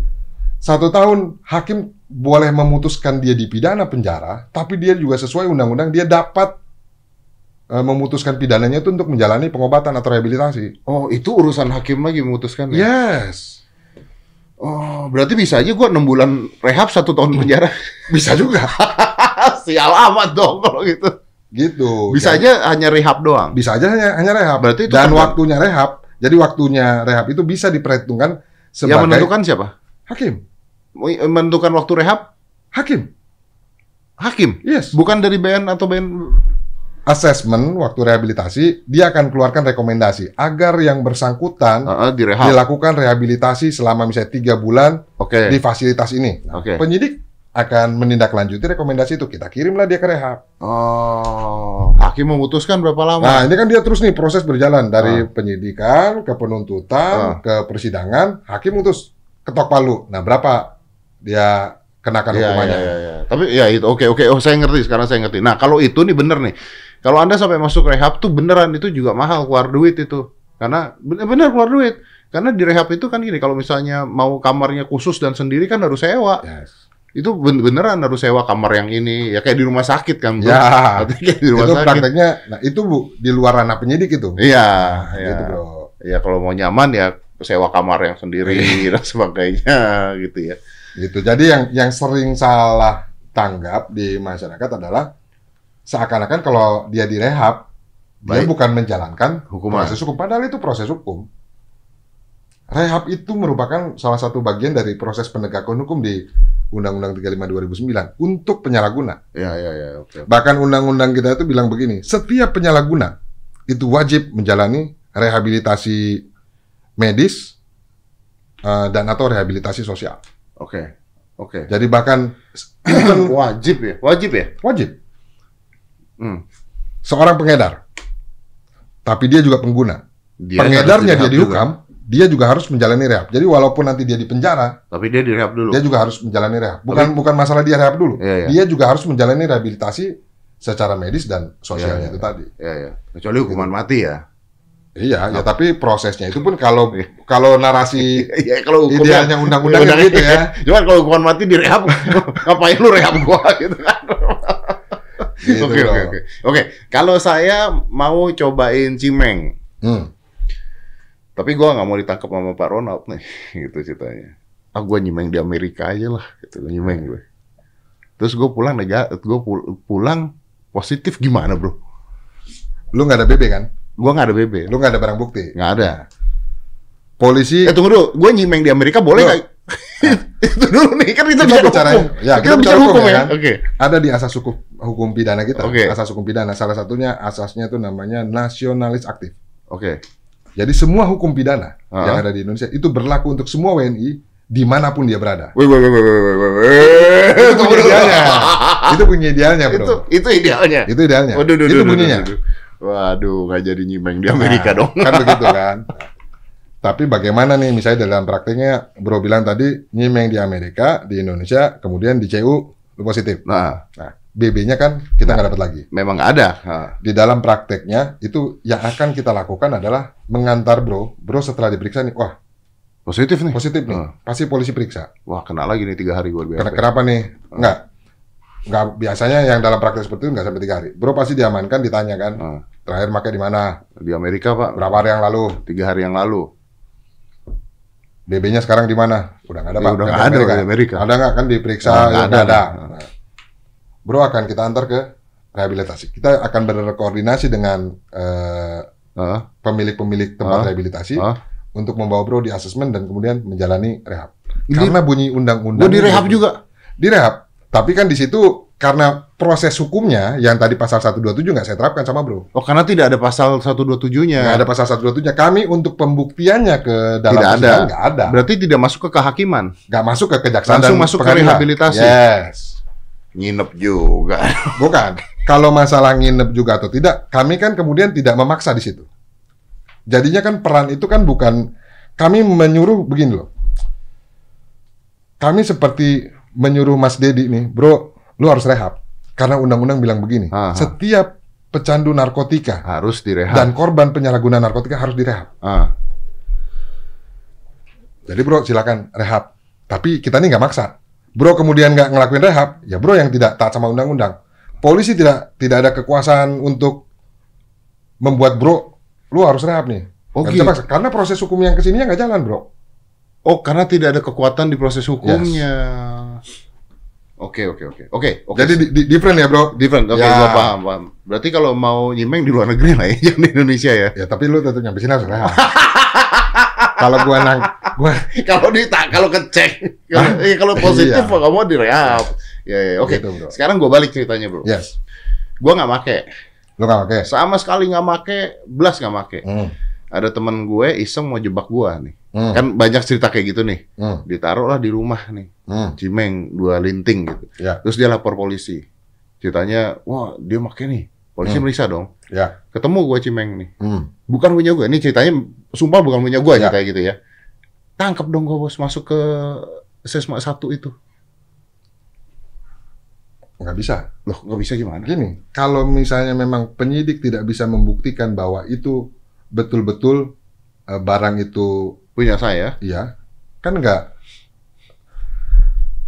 Speaker 1: satu tahun hakim boleh memutuskan dia dipidana penjara, tapi dia juga sesuai undang-undang dia dapat memutuskan pidananya itu untuk menjalani pengobatan atau rehabilitasi.
Speaker 2: Oh, itu urusan hakim lagi memutuskan ya?
Speaker 1: Yes,
Speaker 2: Oh, berarti bisa aja gua 6 bulan rehab satu tahun penjara.
Speaker 1: bisa juga.
Speaker 2: Sial amat dong kalau gitu.
Speaker 1: gitu.
Speaker 2: Bisa
Speaker 1: Jadi,
Speaker 2: aja hanya rehab doang.
Speaker 1: bisa aja hanya, hanya rehab.
Speaker 2: Berarti itu
Speaker 1: Dan
Speaker 2: tergan-
Speaker 1: waktunya rehab. Jadi waktunya rehab itu bisa diperhitungkan
Speaker 2: Yang
Speaker 1: sebagai
Speaker 2: menentukan siapa?
Speaker 1: hakim.
Speaker 2: Menentukan waktu rehab
Speaker 1: Hakim.
Speaker 2: hakim.
Speaker 1: Yes.
Speaker 2: Bukan dari BN atau BN.
Speaker 1: Assessment waktu rehabilitasi dia akan keluarkan rekomendasi agar yang bersangkutan
Speaker 2: Heeh, direhab.
Speaker 1: dilakukan rehabilitasi selama misalnya tiga bulan
Speaker 2: Oke.
Speaker 1: di fasilitas ini. Nah,
Speaker 2: Oke.
Speaker 1: Penyidik akan menindaklanjuti rekomendasi itu. Kita kirimlah dia ke rehab.
Speaker 2: Oh, hakim memutuskan berapa lama?
Speaker 1: Nah, ini kan dia terus nih proses berjalan dari penyidikan ke penuntutan
Speaker 2: Ah.
Speaker 1: ke persidangan. Hakim mutus ketok palu. Nah, berapa dia kenakan
Speaker 2: Iya,
Speaker 1: hukumannya?
Speaker 2: iya, iya, iya. Tapi ya itu oke oke. Oh, saya ngerti sekarang saya ngerti. Nah, kalau itu nih bener nih. Kalau Anda sampai masuk rehab tuh beneran itu juga mahal keluar duit itu. Karena bener-bener keluar duit. Karena di rehab itu kan gini, kalau misalnya mau kamarnya khusus dan sendiri kan harus sewa.
Speaker 1: Yes.
Speaker 2: Itu ben- beneran harus sewa kamar yang ini. Ya kayak di rumah sakit kan. bro.
Speaker 1: Ya.
Speaker 2: Kayak di rumah
Speaker 1: Itu
Speaker 2: sakit.
Speaker 1: prakteknya, nah itu bu di luar ranah penyidik itu.
Speaker 2: Iya,
Speaker 1: Nah,
Speaker 2: iya.
Speaker 1: gitu bro.
Speaker 2: Ya kalau mau nyaman ya sewa kamar yang sendiri
Speaker 1: Iya.
Speaker 2: dan sebagainya gitu ya.
Speaker 1: Gitu. Jadi yang yang sering salah tanggap di masyarakat adalah seakan-akan kalau dia direhab dia
Speaker 2: Baik.
Speaker 1: bukan menjalankan
Speaker 2: Hukuman.
Speaker 1: proses hukum. Padahal itu proses hukum. Rehab itu merupakan salah satu bagian dari proses penegakan hukum di Undang-Undang 35 2009 untuk penyalahguna.
Speaker 2: Iya, iya, iya, oke.
Speaker 1: Bahkan undang-undang kita itu bilang begini, setiap penyalahguna itu wajib menjalani rehabilitasi medis eh, dan atau rehabilitasi sosial.
Speaker 2: Oke. Oke.
Speaker 1: Jadi bahkan
Speaker 2: Wajib ya? Wajib ya?
Speaker 1: wajib
Speaker 2: Hmm.
Speaker 1: seorang pengedar, tapi dia juga pengguna.
Speaker 2: Dia
Speaker 1: Pengedarnya dia
Speaker 2: direhab
Speaker 1: dihukam, dia juga harus menjalani rehab. Jadi walaupun nanti dia di penjara,
Speaker 2: juga. Tapi dia direhab dulu.
Speaker 1: dia juga harus menjalani rehab. Bukan bukan masalah dia rehab dulu,
Speaker 2: Iya, iya.
Speaker 1: dia juga harus menjalani rehabilitasi secara medis dan sosialnya
Speaker 2: Iya, iya.
Speaker 1: itu tadi.
Speaker 2: Ya, ya. Kecuali hukuman mati ya.
Speaker 1: Iya, ya tapi prosesnya itu pun kalau kalau narasi
Speaker 2: Iya, kalau hukumnya
Speaker 1: idealnya undang-undang
Speaker 2: Undang-
Speaker 1: gitu ya.
Speaker 2: Cuman kalau hukuman mati direhab, ngapain lu rehab gua gitu kan.
Speaker 1: Gitu,
Speaker 2: Oke, oke, oke. Oke, kalau saya mau cobain cimeng,
Speaker 1: Hmm.
Speaker 2: tapi gua nggak mau ditangkap sama Pak Ronald nih, gitu ceritanya. Ah, gua nyimeng di Amerika aja lah, gitu nyimeng gue. Terus gue pulang nega, gue pulang positif gimana bro?
Speaker 1: Lu nggak ada BB kan?
Speaker 2: Gua nggak ada BB,
Speaker 1: Lu nggak ada barang bukti.
Speaker 2: nggak ada.
Speaker 1: Polisi
Speaker 2: Eh tunggu dulu, gue nyimeng di Amerika boleh nggak? Itu dulu nih kan kita,
Speaker 1: Kita
Speaker 2: bicara hukum.
Speaker 1: ya,
Speaker 2: kita,
Speaker 1: kita
Speaker 2: bicara hukum,
Speaker 1: hukum,
Speaker 2: ya.
Speaker 1: ya kan?
Speaker 2: Oke.
Speaker 1: ada di asas hukum hukum pidana kita.
Speaker 2: Oke.
Speaker 1: Asas hukum pidana salah satunya asasnya itu namanya nasionalis aktif.
Speaker 2: Oke.
Speaker 1: Jadi semua hukum pidana
Speaker 2: Ah.
Speaker 1: yang ada di Indonesia itu berlaku untuk semua WNI di mana pun dia berada.
Speaker 2: Wait, wait, wait, wait, wait, wait.
Speaker 1: Itu bunyi idealnya. itu bunyi idealnya, bro.
Speaker 2: itu itu idealnya.
Speaker 1: Itu idealnya.
Speaker 2: Waduh, duh,
Speaker 1: itu bunyinya.
Speaker 2: duh, duh. Waduh, nggak jadi nyimeng di Amerika
Speaker 1: Nah,
Speaker 2: dong.
Speaker 1: Kan begitu kan. Tapi bagaimana nih misalnya dalam prakteknya Bro bilang tadi nyimeng di Amerika, di Indonesia, kemudian di CU lu positif.
Speaker 2: Nah,
Speaker 1: Nah, BB-nya kan kita nggak dapat lagi.
Speaker 2: Memang nggak ada. Ah.
Speaker 1: Di dalam prakteknya itu yang akan kita lakukan adalah mengantar bro, bro setelah diperiksa nih, wah
Speaker 2: Positif nih.
Speaker 1: positif nih,
Speaker 2: Ah.
Speaker 1: pasti polisi periksa.
Speaker 2: Wah, kena lagi nih tiga hari gue
Speaker 1: Ken- Kenapa nih? Enggak. Enggak biasanya yang dalam praktek seperti itu enggak sampai tiga hari. Bro pasti diamankan, ditanya kan,
Speaker 2: Ah.
Speaker 1: terakhir pakai di mana?
Speaker 2: Di Amerika, Pak.
Speaker 1: Berapa hari yang lalu?
Speaker 2: Tiga hari yang lalu.
Speaker 1: BB-nya sekarang di mana? Udah nggak ada
Speaker 2: Ya,
Speaker 1: pak.
Speaker 2: udah nggak ada di Amerika.
Speaker 1: Ada nggak kan diperiksa?
Speaker 2: Ah,
Speaker 1: ya,
Speaker 2: ada.
Speaker 1: ada. Nah, Bro akan kita antar ke rehabilitasi. Kita akan berkoordinasi dengan eh,
Speaker 2: Ah,
Speaker 1: pemilik-pemilik tempat
Speaker 2: Ah.
Speaker 1: rehabilitasi
Speaker 2: ah.
Speaker 1: untuk membawa bro di asesmen dan kemudian menjalani rehab.
Speaker 2: Di-
Speaker 1: Karena bunyi undang-undang.
Speaker 2: Gue direhab juga.
Speaker 1: Direhab. Tapi kan di situ karena proses hukumnya yang tadi pasal 127 nggak saya terapkan sama bro.
Speaker 2: Oh, karena tidak ada pasal 127-nya.
Speaker 1: Nggak ada pasal 127-nya. Kami untuk pembuktiannya ke dalam
Speaker 2: Tidak ada.
Speaker 1: nggak ada.
Speaker 2: Berarti tidak masuk ke kehakiman.
Speaker 1: Nggak masuk ke kejaksaan
Speaker 2: Langsung masuk ke rehabilitasi.
Speaker 1: Yes.
Speaker 2: Nginep juga.
Speaker 1: Bukan. Kalau masalah nginep juga atau tidak, kami kan kemudian tidak memaksa di situ. Jadinya kan peran itu kan bukan kami menyuruh begini loh. Kami seperti menyuruh Mas Dedi nih, bro, lu harus rehab karena undang-undang bilang begini.
Speaker 2: Aha.
Speaker 1: Setiap pecandu narkotika
Speaker 2: Harus direhab.
Speaker 1: dan korban penyalahgunaan narkotika harus direhab.
Speaker 2: Ah.
Speaker 1: Jadi bro silakan rehab. Tapi kita nih nggak maksa. Bro kemudian nggak ngelakuin rehab, ya bro yang tidak taat sama undang-undang. Polisi tidak tidak ada kekuasaan untuk membuat bro, lu harus rehab nih.
Speaker 2: Oh,
Speaker 1: Nggak bisa
Speaker 2: gitu.
Speaker 1: paksa. Karena proses hukum yang ke sininya nggak jalan bro.
Speaker 2: Oh, karena tidak ada kekuatan di proses hukumnya. Oke, oke, oke. Oke, oke.
Speaker 1: Jadi di, di- different ya bro.
Speaker 2: different. Oke,
Speaker 1: Ya.
Speaker 2: gua paham, paham. Berarti kalau mau nyimeng di luar negeri lah ya, jangan di Indonesia ya.
Speaker 1: Ya tapi lu tetap nyampe sini harus rehab. Kalau gua nang, gua
Speaker 2: kalau di kalau kecek, kalau, eh, kalau positif
Speaker 1: Iya.
Speaker 2: kamu direhab. Ya, ya, oke.
Speaker 1: Gitu, bro.
Speaker 2: Sekarang gue balik ceritanya, bro.
Speaker 1: yes,
Speaker 2: Gua nggak make,
Speaker 1: lu nggak pakai.
Speaker 2: sama sekali nggak make, belas nggak make.
Speaker 1: Hmm,
Speaker 2: Ada temen gue iseng mau jebak gua nih.
Speaker 1: Hmm,
Speaker 2: Kan banyak cerita kayak gitu nih.
Speaker 1: hmm,
Speaker 2: Ditaruh lah di rumah nih,
Speaker 1: hmm.
Speaker 2: cimeng dua linting gitu.
Speaker 1: Ya.
Speaker 2: Terus dia lapor polisi. Ceritanya, wah dia make nih. Polisi
Speaker 1: Hmm.
Speaker 2: meriksa dong.
Speaker 1: Ya.
Speaker 2: Ketemu gue cimeng nih.
Speaker 1: Hmm.
Speaker 2: Bukan punya gue. Ini ceritanya, sumpah bukan punya gue
Speaker 1: Ya.
Speaker 2: ceritanya gitu ya. Tangkap dong gue bos masuk ke sesma satu itu.
Speaker 1: Nggak bisa.
Speaker 2: Loh, nggak bisa gimana?
Speaker 1: Gini, kalau misalnya memang penyidik tidak bisa membuktikan bahwa itu betul-betul eh, barang itu
Speaker 2: Punya saya.
Speaker 1: iya, kan nggak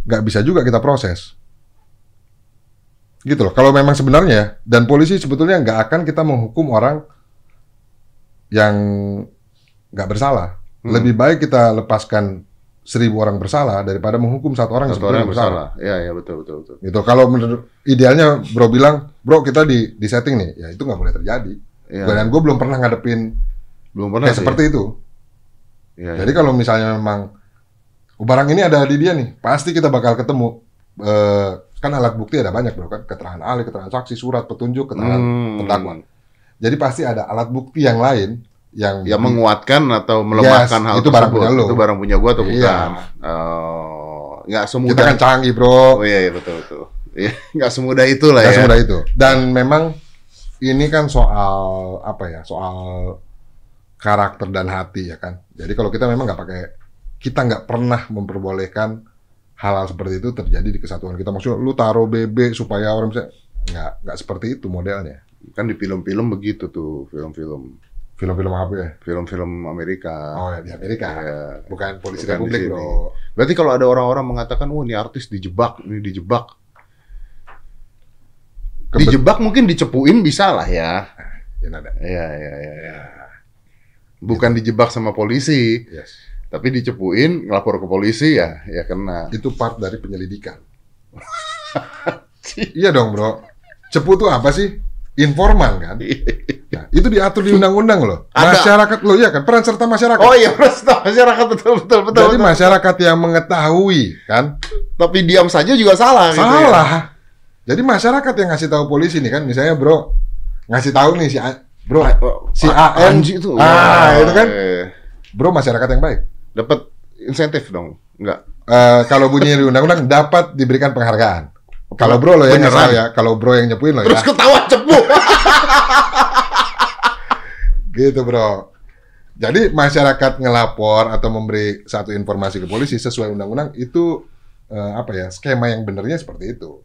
Speaker 1: nggak bisa juga kita proses. Gitu loh. Kalau memang sebenarnya dan polisi sebetulnya nggak akan kita menghukum orang yang nggak bersalah.
Speaker 2: Hmm.
Speaker 1: Lebih baik kita lepaskan seribu orang bersalah daripada menghukum satu orang yang
Speaker 2: Satu orang
Speaker 1: sebetulnya bersalah.
Speaker 2: bersalah. Iya, iya betul, betul, betul.
Speaker 1: gitu kalau menurut idealnya bro bilang bro kita di di setting nih ya itu nggak boleh terjadi
Speaker 2: Iya.
Speaker 1: dan gue belum pernah ngadepin
Speaker 2: Belum pernah
Speaker 1: kayak
Speaker 2: sih.
Speaker 1: seperti itu
Speaker 2: Iya,
Speaker 1: jadi kalau misalnya memang barang ini ada di dia nih pasti kita bakal ketemu Eh, kan alat bukti ada banyak bro kan keterangan ahli keterangan saksi surat petunjuk keterangan
Speaker 2: Hmm.
Speaker 1: terdakwa jadi pasti ada alat bukti yang lain yang
Speaker 2: yang menguatkan atau melemahkan
Speaker 1: Yes,
Speaker 2: hal
Speaker 1: itu barang punya lo.
Speaker 2: Itu barang punya gua atau
Speaker 1: Iya.
Speaker 2: bukan? Oh, nggak semudah.
Speaker 1: kita kan canggih bro
Speaker 2: Oh iya, iya betul betul. Iya, nggak semudah itu lah
Speaker 1: Nggak
Speaker 2: ya.
Speaker 1: semudah itu. Dan memang ini kan soal apa ya? Soal karakter dan hati ya kan. Jadi kalau kita memang nggak pakai, kita nggak pernah memperbolehkan hal-hal seperti itu terjadi di kesatuan kita. Maksudnya lu taruh BB supaya orang bisa nggak nggak seperti itu modelnya.
Speaker 2: Kan di film-film begitu tuh, film-film
Speaker 1: Film-film apa ya?
Speaker 2: film-film Amerika.
Speaker 1: Oh ya di Amerika.
Speaker 2: Iya.
Speaker 1: Bukan polisi
Speaker 2: Bukan
Speaker 1: Republik bro.
Speaker 2: Berarti kalau ada orang-orang mengatakan, "Oh, ini artis dijebak, ini dijebak."
Speaker 1: Kebet-
Speaker 2: Dijebak mungkin dicepuin bisa lah ya.
Speaker 1: Ya, ada.
Speaker 2: Iya, iya, iya, Bukan dijebak sama polisi,
Speaker 1: Yes.
Speaker 2: tapi dicepuin, ngelapor ke polisi ya, ya kena.
Speaker 1: Itu part dari penyelidikan. iya dong bro. Cepu tuh apa sih? Informan kan? Nah, itu diatur di undang-undang loh.
Speaker 2: Ada.
Speaker 1: Masyarakat loh ya kan peran serta masyarakat.
Speaker 2: Oh iya, betul masyarakat betul betul betul.
Speaker 1: Jadi
Speaker 2: betul.
Speaker 1: masyarakat yang mengetahui kan
Speaker 2: Tapi diam saja juga salah. gitu ya.
Speaker 1: salah. Jadi masyarakat yang ngasih tahu polisi nih kan misalnya bro ngasih tahu nih si A- bro si
Speaker 2: Ah,
Speaker 1: AN
Speaker 2: Anji itu.
Speaker 1: ah
Speaker 2: Wah,
Speaker 1: itu kan
Speaker 2: eh,
Speaker 1: bro masyarakat yang baik.
Speaker 2: Dapat insentif dong? Enggak.
Speaker 1: Eh, kalau bunyi di undang-undang dapat diberikan penghargaan. Kalau bro lo ya
Speaker 2: Beneran?
Speaker 1: salah ya, kalau bro yang nyepuin lo
Speaker 2: Terus
Speaker 1: ya,
Speaker 2: ketawa cepu.
Speaker 1: gitu bro. Jadi masyarakat ngelapor atau memberi satu informasi ke polisi sesuai undang-undang itu eh, apa ya skema yang benernya seperti itu.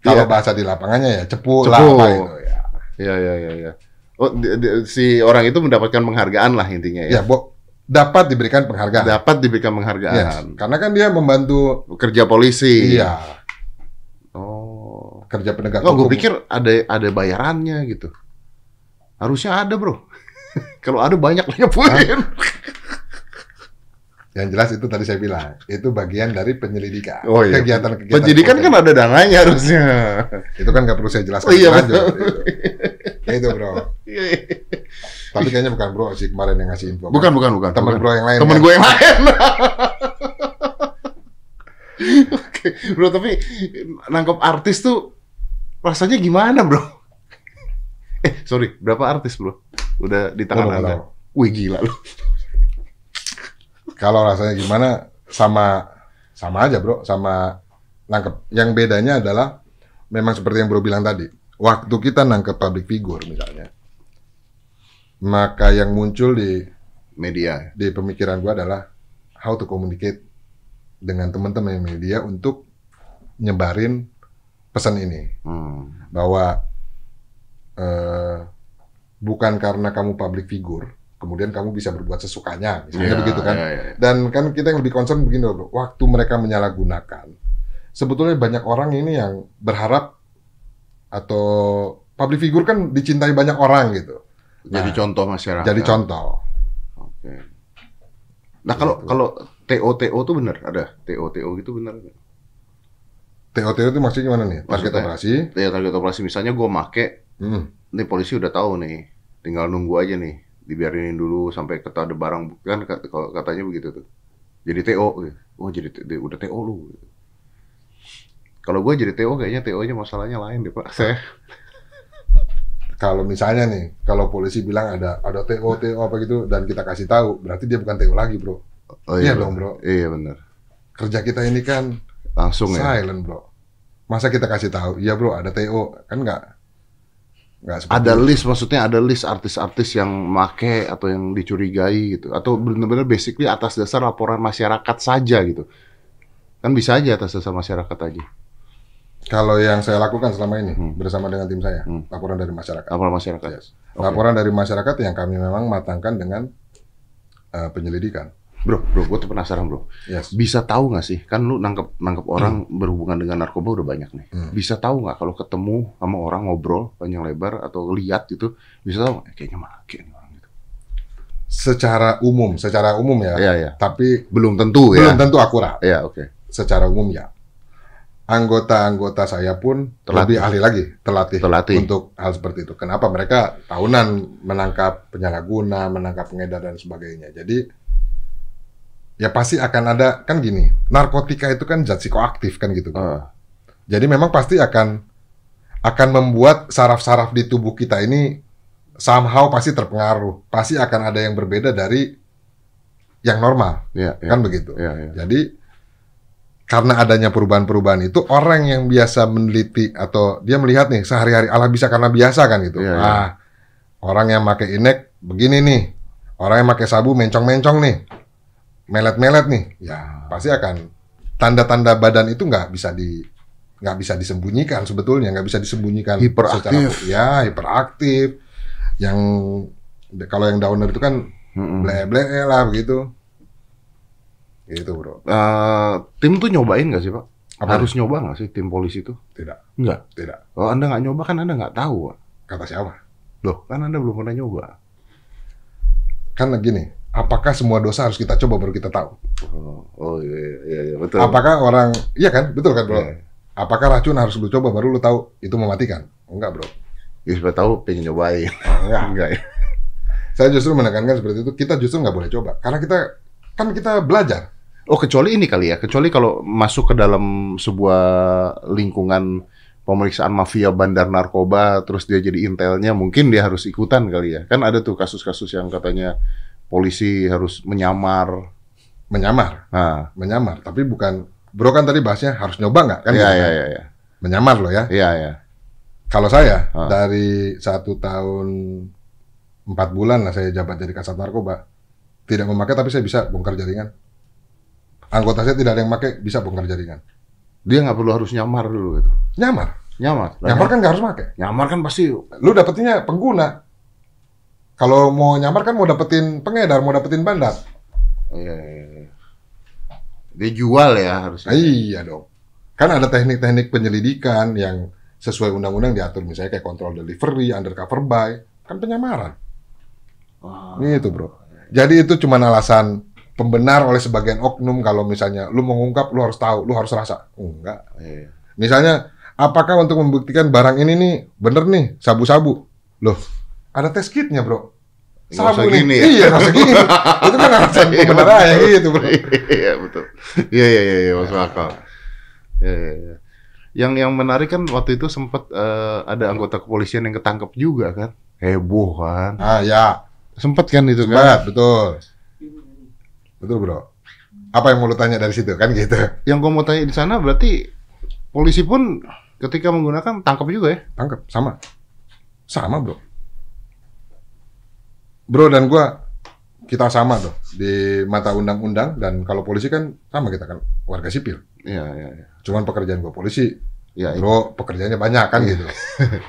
Speaker 1: Kalau
Speaker 2: Iya.
Speaker 1: bahasa di lapangannya ya cepu,
Speaker 2: Cepu.
Speaker 1: lah apa itu ya.
Speaker 2: Iya, iya, iya, iya. Oh, di- di- si orang itu mendapatkan penghargaan lah intinya
Speaker 1: Ya,
Speaker 2: ya.
Speaker 1: Bo, dapat diberikan penghargaan.
Speaker 2: Dapat diberikan
Speaker 1: Yes.
Speaker 2: penghargaan.
Speaker 1: Karena kan dia membantu
Speaker 2: Kerja polisi.
Speaker 1: iya,
Speaker 2: Oh.
Speaker 1: kerja penegak
Speaker 2: Oh, gue
Speaker 1: hukum.
Speaker 2: pikir ada ada bayarannya gitu. Harusnya ada, Bro. Kalau ada banyak nyepuin.
Speaker 1: Yang jelas itu tadi saya bilang, itu bagian dari penyelidikan.
Speaker 2: Oh, iya.
Speaker 1: Kegiatan-kegiatan.
Speaker 2: Penyidikan kan ada dananya harusnya.
Speaker 1: Itu kan nggak perlu saya jelaskan
Speaker 2: Oh, iya,
Speaker 1: lanjut. Itu. itu bro. Tapi kayaknya bukan bro sih kemarin yang ngasih info.
Speaker 2: Bukan, bukan, bukan.
Speaker 1: Temen
Speaker 2: bukan.
Speaker 1: bro yang lain.
Speaker 2: Temen
Speaker 1: kan?
Speaker 2: gue yang lain. Oke, bro, tapi nangkep artis tuh rasanya gimana, bro? Eh, sorry, berapa artis, bro? Udah di tangan
Speaker 1: Waduh,
Speaker 2: Anda? Wih, gila lu.
Speaker 1: Kalau rasanya gimana sama sama aja bro, sama nangkep. Yang bedanya adalah memang seperti yang bro bilang tadi. Waktu kita nangkep public figure misalnya, maka yang muncul di
Speaker 2: Media.
Speaker 1: di pemikiran gua adalah how to communicate dengan teman-teman media untuk nyebarin pesan ini
Speaker 2: Hmm.
Speaker 1: bahwa eh, bukan karena kamu public figure kemudian kamu bisa berbuat sesukanya misalnya
Speaker 2: Iya,
Speaker 1: begitu kan
Speaker 2: iya, iya.
Speaker 1: dan kan kita yang lebih concern begini loh waktu mereka menyalahgunakan sebetulnya banyak orang ini yang berharap atau public figure kan dicintai banyak orang gitu
Speaker 2: Jadi
Speaker 1: Nah,
Speaker 2: contoh masyarakat.
Speaker 1: jadi contoh
Speaker 2: Oke. Nah, kalau
Speaker 1: Gitu.
Speaker 2: kalau TO TO tuh benar ada TO TO gitu benar.
Speaker 1: TOT itu maksudnya gimana nih target
Speaker 2: Maksudnya?
Speaker 1: operasi
Speaker 2: Ya target operasi misalnya gue make,
Speaker 1: Hmm.
Speaker 2: nih polisi udah tahu nih, tinggal nunggu aja nih, dibiarinin dulu sampai kata ada barang kan kalau katanya begitu tuh. Jadi TO, gitu. oh jadi udah TO lu. gitu. Kalau gue jadi TO kayaknya TO-nya masalahnya lain deh pak. Saya
Speaker 1: kalau misalnya nih kalau polisi bilang ada ada TO TO apa gitu dan kita kasih tahu berarti dia bukan TO lagi bro
Speaker 2: oh,
Speaker 1: Iya dong, bro.
Speaker 2: Iya benar.
Speaker 1: kerja kita ini kan
Speaker 2: Langsung ya.
Speaker 1: silent bro masa kita kasih tahu iya bro ada TO kan nggak nggak seperti
Speaker 2: Ada
Speaker 1: itu.
Speaker 2: list maksudnya ada list artis-artis yang make atau yang dicurigai gitu atau benar-benar basically atas dasar laporan masyarakat saja gitu. Kan bisa aja atas dasar masyarakat aja.
Speaker 1: kalau yang saya lakukan selama ini
Speaker 2: Hmm.
Speaker 1: bersama dengan tim saya
Speaker 2: Hmm.
Speaker 1: laporan dari masyarakat
Speaker 2: Laporan masyarakat.
Speaker 1: Yes.
Speaker 2: Oke.
Speaker 1: laporan dari masyarakat yang kami memang matangkan dengan eh, penyelidikan
Speaker 2: Bro, bro, gue tuh penasaran bro.
Speaker 1: yes
Speaker 2: Bisa tahu nggak sih? Kan lu nangkep nangkep orang berhubungan dengan narkoba udah banyak nih.
Speaker 1: Hmm.
Speaker 2: Bisa tahu nggak kalau ketemu sama orang ngobrol panjang lebar atau lihat gitu, bisa tahu "Eh, kayaknya make nih orang gitu.
Speaker 1: secara umum secara umum ya
Speaker 2: Iya ya.
Speaker 1: tapi
Speaker 2: Belum tentu ya.
Speaker 1: belum tentu akurat
Speaker 2: Iya oke.
Speaker 1: secara umum ya anggota-anggota saya pun
Speaker 2: Terlatih.
Speaker 1: lebih ahli lagi terlatih,
Speaker 2: Terlatih.
Speaker 1: untuk hal seperti itu. Kenapa mereka tahunan menangkap penyalahguna, menangkap pengedar dan sebagainya. Jadi ya pasti akan ada kan gini, narkotika itu kan zat psikoaktif kan gitu.
Speaker 2: Ah,
Speaker 1: Jadi memang pasti akan akan membuat saraf-saraf di tubuh kita ini somehow pasti terpengaruh. Pasti akan ada yang berbeda dari yang normal,
Speaker 2: Iya, iya.
Speaker 1: kan begitu.
Speaker 2: Iya, iya.
Speaker 1: Jadi karena adanya perubahan-perubahan itu orang yang biasa meneliti atau dia melihat nih sehari-hari Allah bisa karena biasa kan gitu.
Speaker 2: Iya, iya.
Speaker 1: ah, orang yang pakai inek begini nih. Orang yang pakai sabu mencong-mencong nih. Melet-melet nih. Ya, pasti akan tanda-tanda badan itu nggak bisa di nggak bisa disembunyikan sebetulnya, nggak bisa disembunyikan
Speaker 2: Hiperaktif.
Speaker 1: secara- ya, hiperaktif. Yang kalau yang downer itu kan
Speaker 2: Mm-mm.
Speaker 1: ble-ble lah begitu. Gitu, Bro.
Speaker 2: Eh, tim tuh nyobain nggak sih pak?
Speaker 1: Apa?
Speaker 2: Harus nyoba nggak sih tim polisi itu?
Speaker 1: Tidak,
Speaker 2: Nggak.
Speaker 1: tidak.
Speaker 2: Kalau anda nggak nyoba kan anda nggak tahu. Pak.
Speaker 1: Kata siapa?
Speaker 2: Loh, kan anda belum pernah nyoba.
Speaker 1: kan gini, apakah semua dosa harus kita coba baru kita tahu?
Speaker 2: Oh, oh iya, iya, iya betul.
Speaker 1: Apakah orang, iya kan, betul kan bro?
Speaker 2: Iya.
Speaker 1: Apakah racun harus lu coba baru lu tahu itu mematikan? Enggak bro.
Speaker 2: Ya, siapa tahu pengen nyobain.
Speaker 1: Enggak.
Speaker 2: Enggak ya.
Speaker 1: Saya justru menekankan seperti itu. Kita justru nggak boleh coba, karena kita kan kita belajar.
Speaker 2: Oh kecuali ini kali ya, kecuali kalau masuk ke dalam sebuah lingkungan pemeriksaan mafia bandar narkoba, terus dia jadi intelnya, mungkin dia harus ikutan kali ya. Kan ada tuh kasus-kasus yang katanya polisi harus menyamar.
Speaker 1: Menyamar,
Speaker 2: Nah,
Speaker 1: menyamar. Tapi bukan, bro kan tadi bahasnya harus nyoba nggak kan?
Speaker 2: iya
Speaker 1: gitu
Speaker 2: iya
Speaker 1: kan?
Speaker 2: iya iya.
Speaker 1: Menyamar loh ya.
Speaker 2: Iya iya.
Speaker 1: Kalau saya
Speaker 2: Ah.
Speaker 1: dari satu tahun empat bulan lah saya jabat jadi kasat narkoba, tidak memakai tapi saya bisa bongkar jaringan. Anggota saya tidak ada yang pakai bisa bongkar jaringan.
Speaker 2: Dia nggak perlu harus nyamar dulu gitu.
Speaker 1: Nyamar.
Speaker 2: Nyamar.
Speaker 1: Nyamar kan nggak harus pakai.
Speaker 2: nyamar kan pasti
Speaker 1: Lu dapetinnya pengguna. Kalau mau nyamar kan mau dapetin pengedar, mau dapetin bandar.
Speaker 2: Iya, iya, iya. Dia jual ya harusnya.
Speaker 1: Iya dong. Kan ada teknik-teknik penyelidikan yang sesuai undang-undang diatur misalnya kayak kontrol delivery, undercover buy, kan penyamaran.
Speaker 2: Wah.
Speaker 1: Gitu, Bro. Jadi itu cuma alasan pembenar oleh sebagian oknum kalau misalnya lu mengungkap lu harus tahu, lu harus rasa. Enggak.
Speaker 2: Iya.
Speaker 1: Misalnya apakah untuk membuktikan barang ini nih bener nih sabu-sabu? Loh, ada tes kitnya, Bro. Sabu nih.
Speaker 2: gini ya.
Speaker 1: Iya, nggak usah gini. itu kan alasan
Speaker 2: Iya,
Speaker 1: pembenar
Speaker 2: betul.
Speaker 1: aja gitu, Bro.
Speaker 2: Iya betul. Iya iya iya iya, masuk akal. Iya iya. iya. Yang yang menarik kan waktu itu sempat eh, ada anggota kepolisian yang ketangkep juga kan. Heboh kan.
Speaker 1: Ah, ya.
Speaker 2: Sempat kan itu kan.
Speaker 1: Sebat, betul. Betul, Bro. Apa yang mau lu tanya dari situ? Kan gitu.
Speaker 2: Yang gue mau tanya di sana berarti polisi pun ketika menggunakan tangkap juga ya.
Speaker 1: Tangkap, sama. Sama, Bro. Bro dan gua kita sama tuh di mata undang-undang dan kalau polisi kan sama kita kan warga sipil.
Speaker 2: Iya iya iya.
Speaker 1: Cuman pekerjaan gua polisi,
Speaker 2: Ya, ini,
Speaker 1: bro pekerjaannya banyak kan gitu.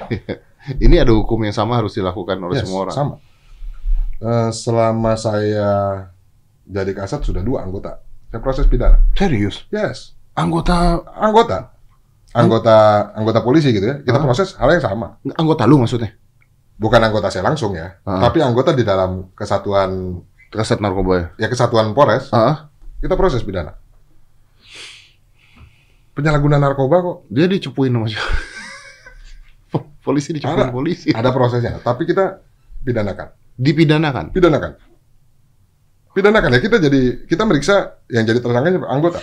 Speaker 2: ini ada hukum yang sama harus dilakukan oleh
Speaker 1: Yes,
Speaker 2: semua orang.
Speaker 1: Sama. Eh, selama saya jadi kasat sudah dua anggota. Saya proses pidana.
Speaker 2: Serius?
Speaker 1: Yes,
Speaker 2: Anggota
Speaker 1: anggota. Anggota anggota polisi gitu ya. Kita proses hal yang sama.
Speaker 2: anggota lu maksudnya?
Speaker 1: Bukan anggota saya langsung ya,
Speaker 2: Ah.
Speaker 1: tapi anggota di dalam kesatuan
Speaker 2: Kaset narkoba ya?
Speaker 1: ya kesatuan Polres,
Speaker 2: Ah,
Speaker 1: kita proses pidana. Penyalahgunaan narkoba kok
Speaker 2: dia dicepuin sama siapa? polisi dicepuin
Speaker 1: Ada.
Speaker 2: polisi.
Speaker 1: ada prosesnya, tapi kita pidanakan.
Speaker 2: Dipidanakan.
Speaker 1: Pidanakan. Pidanakan ya kita jadi kita meriksa yang jadi tersangka anggota.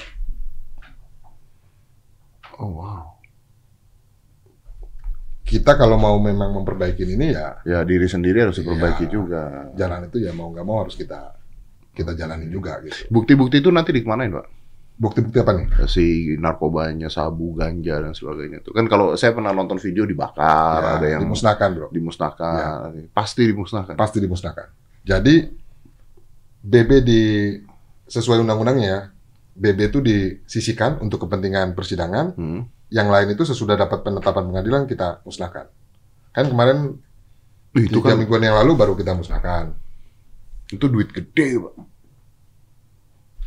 Speaker 2: Oh wow.
Speaker 1: Kita kalau mau memang memperbaiki ini ya
Speaker 2: Ya diri sendiri harus diperbaiki
Speaker 1: Iya.
Speaker 2: juga.
Speaker 1: jalan itu ya mau nggak mau harus kita kita jalanin juga gitu.
Speaker 2: Bukti-bukti itu nanti dikemanain pak?
Speaker 1: Bukti-bukti apa nih?
Speaker 2: Si narkobanya, sabu, ganja dan sebagainya itu kan kalau saya pernah nonton video dibakar,
Speaker 1: Ya,
Speaker 2: ada yang
Speaker 1: dimusnahkan bro,
Speaker 2: dimusnahkan, pasti dimusnahkan.
Speaker 1: pasti dimusnahkan. Jadi BB di sesuai undang-undangnya BB itu disisikan untuk kepentingan persidangan.
Speaker 2: Hmm.
Speaker 1: Yang lain itu sesudah dapat penetapan pengadilan kita musnahkan. Kan kemarin
Speaker 2: itu
Speaker 1: tiga
Speaker 2: kan
Speaker 1: mingguan yang lalu baru kita musnahkan.
Speaker 2: itu duit gede pak.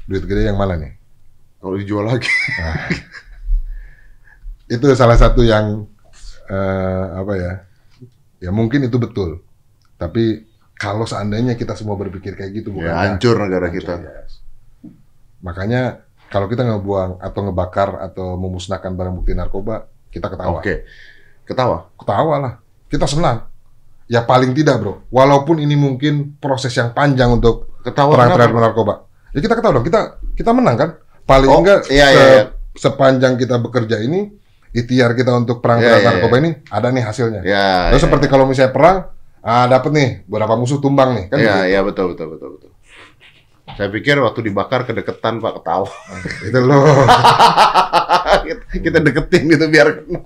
Speaker 1: Duit gede yang mana nih?
Speaker 2: Kalau dijual lagi.
Speaker 1: itu salah satu yang eh, apa ya? Ya mungkin itu betul. Tapi kalau seandainya kita semua berpikir kayak gitu bukan
Speaker 2: ya hancur negara
Speaker 1: Hancur,
Speaker 2: kita.
Speaker 1: yes. Makanya kalau kita ngebuang atau ngebakar atau memusnahkan barang bukti narkoba, kita ketawa.
Speaker 2: Oke. Ketawa.
Speaker 1: Ketawa lah. Kita senang. Ya paling tidak bro. Walaupun ini mungkin proses yang panjang untuk
Speaker 2: Ketawa
Speaker 1: perang terhadap narkoba. Ya kita ketawa dong. Kita kita menang kan. Paling
Speaker 2: Oh,
Speaker 1: enggak
Speaker 2: iya,
Speaker 1: se-
Speaker 2: iya, iya.
Speaker 1: sepanjang kita bekerja ini, ikhtiar kita untuk perang
Speaker 2: Iya,
Speaker 1: terhadap
Speaker 2: iya,
Speaker 1: narkoba ini ada nih hasilnya.
Speaker 2: Ya.
Speaker 1: Terus
Speaker 2: ya,
Speaker 1: seperti kalau misalnya perang, ah dapat nih beberapa musuh tumbang nih kan.
Speaker 2: Iya,
Speaker 1: gitu.
Speaker 2: iya betul betul betul betul. Saya pikir waktu dibakar kedeketan Pak ketawa.
Speaker 1: Itu loh.
Speaker 2: kita, kita deketin gitu biar kena.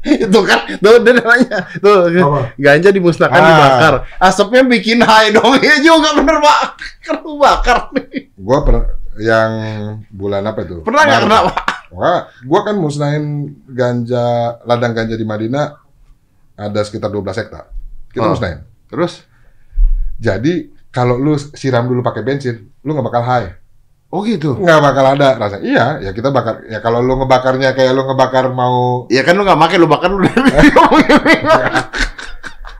Speaker 2: Itu kan tuh dia nanya tuh
Speaker 1: Apa?
Speaker 2: ganja dimusnahkan
Speaker 1: Ah.
Speaker 2: dibakar asapnya bikin high dong ya juga bener pak lu bakar nih
Speaker 1: Gua per yang bulan apa itu?
Speaker 2: pernah nggak kena pak
Speaker 1: Wah, gua kan musnahin ganja ladang ganja di Madinah ada sekitar 12 hektar. Kita
Speaker 2: Oh.
Speaker 1: musnahin.
Speaker 2: terus
Speaker 1: Jadi kalau lu siram dulu pakai bensin, lu nggak bakal high.
Speaker 2: oh gitu
Speaker 1: Nggak bakal ada rasa. Iya, ya kita bakar. Ya kalau lu ngebakarnya kayak lu ngebakar mau
Speaker 2: ya kan lu nggak pakai lu bakar lu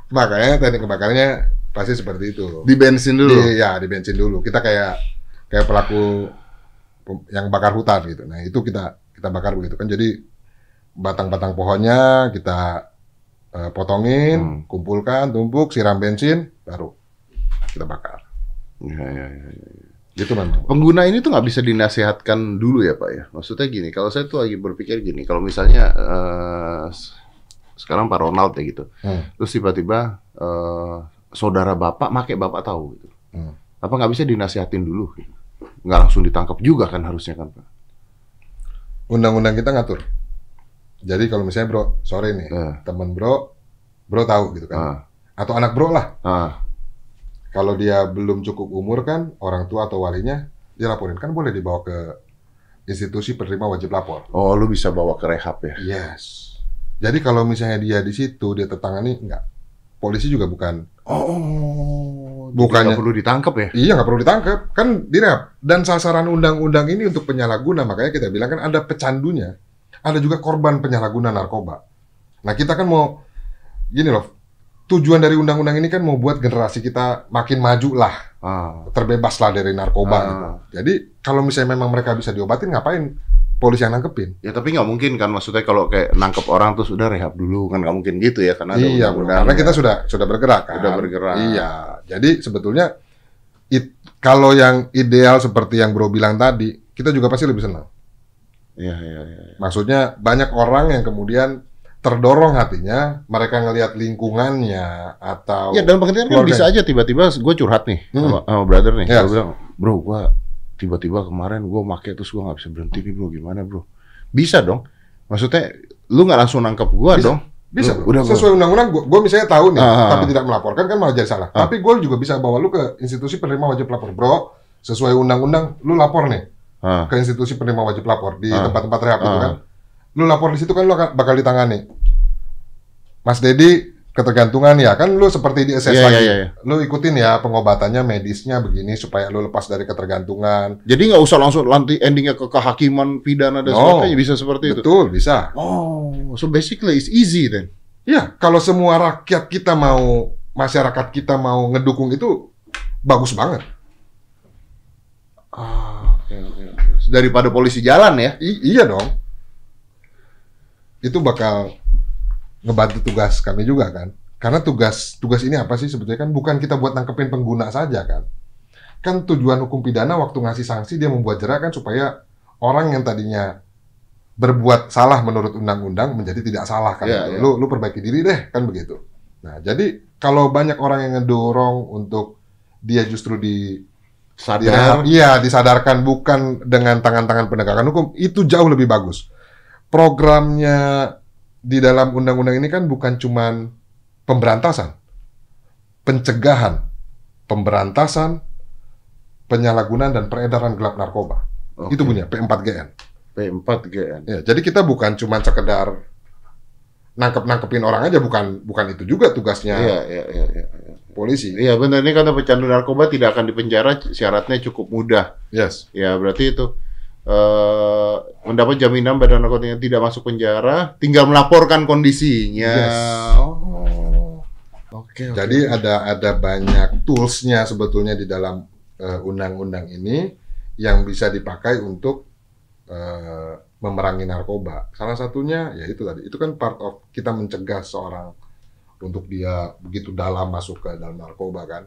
Speaker 1: makanya teknik ngebakarnya pasti seperti itu.
Speaker 2: di bensin dulu
Speaker 1: Di, ya, di bensin dulu. Kita kayak kayak pelaku yang bakar hutan gitu. Nah, itu kita kita bakar begitu kan. Jadi batang-batang pohonnya kita eh, potongin,
Speaker 2: Hmm.
Speaker 1: kumpulkan, tumpuk, siram bensin, baru kita bakar.
Speaker 2: ya, ya, ya, ya.
Speaker 1: Gitu
Speaker 2: pengguna ini tuh nggak bisa dinasehatkan dulu ya pak ya maksudnya gini kalau saya tuh lagi berpikir gini kalau misalnya s- sekarang Pak Ronald ya gitu
Speaker 1: Hmm.
Speaker 2: terus tiba-tiba eh, saudara bapak make bapak tahu gitu
Speaker 1: Hmm.
Speaker 2: apa nggak bisa dinasehatin dulu gitu? nggak langsung ditangkap juga kan harusnya kan pak
Speaker 1: Undang-undang kita ngatur. Jadi kalau misalnya bro, sore nih,
Speaker 2: Eh.
Speaker 1: temen bro, bro tahu gitu kan.
Speaker 2: ah
Speaker 1: Atau anak bro lah.
Speaker 2: ah
Speaker 1: Kalau dia belum cukup umur kan, orang tua atau walinya, dia laporin. Kan boleh dibawa ke institusi penerima wajib lapor.
Speaker 2: Oh, lu bisa bawa ke rehab ya?
Speaker 1: Yes. Jadi kalau misalnya dia di situ dia tertangani enggak. Polisi juga bukan
Speaker 2: Oh,
Speaker 1: Bukannya-
Speaker 2: nggak perlu ditangkap ya?
Speaker 1: Iya nggak perlu ditangkap, kan direhab. Dan sasaran undang-undang ini untuk penyalahguna, makanya kita bilang kan ada pecandunya, ada juga korban penyalahguna narkoba. Nah kita kan mau gini loh, tujuan dari undang-undang ini kan mau buat generasi kita makin maju lah,
Speaker 2: Ah,
Speaker 1: terbebas lah dari narkoba
Speaker 2: Ah.
Speaker 1: gitu. Jadi kalau misalnya memang mereka bisa diobatin, ngapain polisi yang nangkepin?
Speaker 2: ya tapi nggak mungkin kan maksudnya kalau kayak nangkep orang tuh sudah rehab dulu kan nggak mungkin gitu ya karena ada
Speaker 1: iya,
Speaker 2: undang-undang
Speaker 1: karena
Speaker 2: ya.
Speaker 1: kita sudah sudah bergerak kan.
Speaker 2: Sudah bergerak.
Speaker 1: Iya, jadi sebetulnya it- kalau yang ideal seperti yang bro bilang tadi, kita juga pasti lebih senang.
Speaker 2: Iya, iya, iya.
Speaker 1: Maksudnya banyak orang yang kemudian terdorong hatinya, mereka ngelihat lingkungannya atau
Speaker 2: Ya dalam pengertian kan bisa aja tiba-tiba gue curhat nih
Speaker 1: Hmm.
Speaker 2: sama, sama brother nih.
Speaker 1: Yes.
Speaker 2: Gue bilang, bro gue tiba-tiba kemarin gue make terus gue nggak bisa berhenti nih bro gimana bro? Bisa dong. Maksudnya lu nggak langsung nangkep gue dong.
Speaker 1: bisa
Speaker 2: Lu- udah,
Speaker 1: sesuai undang-undang gue misalnya tahu nih,
Speaker 2: Ah, ah,
Speaker 1: tapi
Speaker 2: ah.
Speaker 1: tidak melaporkan kan malah jadi salah.
Speaker 2: Ah.
Speaker 1: Tapi gue juga bisa bawa lu ke institusi penerima wajib lapor, bro. Sesuai undang-undang, lu lapor nih
Speaker 2: Ah,
Speaker 1: ke institusi penerima wajib lapor di
Speaker 2: Ah.
Speaker 1: tempat-tempat rehab itu kan. Lu lapor di situ kan lu akan bakal ditangani. Mas Dedi ketergantungan ya kan lu seperti di SS
Speaker 2: Iya,
Speaker 1: lagi.
Speaker 2: iya, iya.
Speaker 1: Lu ikutin ya pengobatannya medisnya begini supaya lu lepas dari ketergantungan.
Speaker 2: Jadi nggak usah langsung nanti endingnya ke kehakiman pidana dan
Speaker 1: No.
Speaker 2: sebagainya bisa seperti itu.
Speaker 1: Betul, bisa.
Speaker 2: Oh, so basically it's easy then.
Speaker 1: Iya, kalau semua rakyat kita mau masyarakat kita mau ngedukung itu bagus banget.
Speaker 2: Ah, oke, oke, oke. Daripada polisi jalan ya.
Speaker 1: I- iya dong. Itu bakal ngebantu tugas kami juga kan. Karena tugas tugas ini apa sih sebetulnya kan bukan kita buat nangkepin pengguna saja kan. Kan tujuan hukum pidana waktu ngasih sanksi dia membuat jerak kan supaya orang yang tadinya berbuat salah menurut undang-undang menjadi tidak salah kan. Gitu.
Speaker 2: iya.
Speaker 1: Lu lu perbaiki diri deh kan begitu. Nah, jadi kalau banyak orang yang ngedorong untuk dia justru di
Speaker 2: Sadar.
Speaker 1: iya disadarkan bukan dengan tangan-tangan penegakan hukum itu jauh lebih bagus. Programnya di dalam undang-undang ini kan bukan cuman pemberantasan, pencegahan, pemberantasan, penyalahgunaan dan peredaran gelap narkoba.
Speaker 2: Oke.
Speaker 1: Itu punya P4GN.
Speaker 2: P4GN.
Speaker 1: Ya, jadi kita bukan cuman sekedar nangkep-nangkepin orang aja bukan bukan itu juga tugasnya
Speaker 2: Iya, iya, iya, iya. iya.
Speaker 1: polisi.
Speaker 2: Iya benar ini karena pecandu narkoba tidak akan dipenjara syaratnya cukup mudah.
Speaker 1: Yes.
Speaker 2: Ya berarti itu eh mendapat jaminan badan narkotika tidak masuk penjara, tinggal melaporkan kondisinya.
Speaker 1: Yes.
Speaker 2: Oh. Oke. oke.
Speaker 1: Jadi ada ada banyak toolsnya sebetulnya di dalam eh, undang-undang ini yang bisa dipakai untuk eh, memerangi narkoba. Salah satunya ya itu tadi. Itu kan part of kita mencegah seorang untuk dia begitu dalam masuk ke dalam narkoba kan.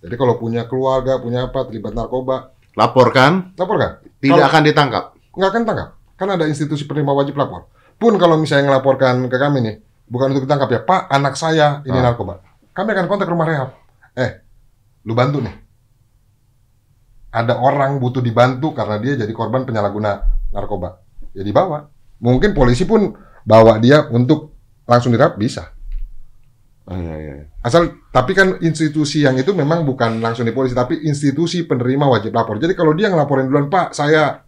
Speaker 1: Jadi kalau punya keluarga, punya apa terlibat narkoba,
Speaker 2: laporkan
Speaker 1: lapor kan?
Speaker 2: tidak
Speaker 1: Kalau-
Speaker 2: akan ditangkap.
Speaker 1: Nggak akan tangkap. Kan ada institusi penerima wajib lapor. Pun kalau misalnya ngelaporkan ke kami nih, bukan untuk ditangkap ya, Pak, anak saya ini
Speaker 2: Ah.
Speaker 1: narkoba. Kami akan kontak rumah rehab. Eh, lu bantu nih. Ada orang butuh dibantu karena dia jadi korban penyalahguna narkoba. Ya dibawa. Mungkin polisi pun bawa dia untuk langsung direhab bisa.
Speaker 2: Oh, iya, iya.
Speaker 1: Asal tapi kan institusi yang itu memang bukan langsung di polisi tapi institusi penerima wajib lapor. Jadi kalau dia ngelaporin duluan, Pak, saya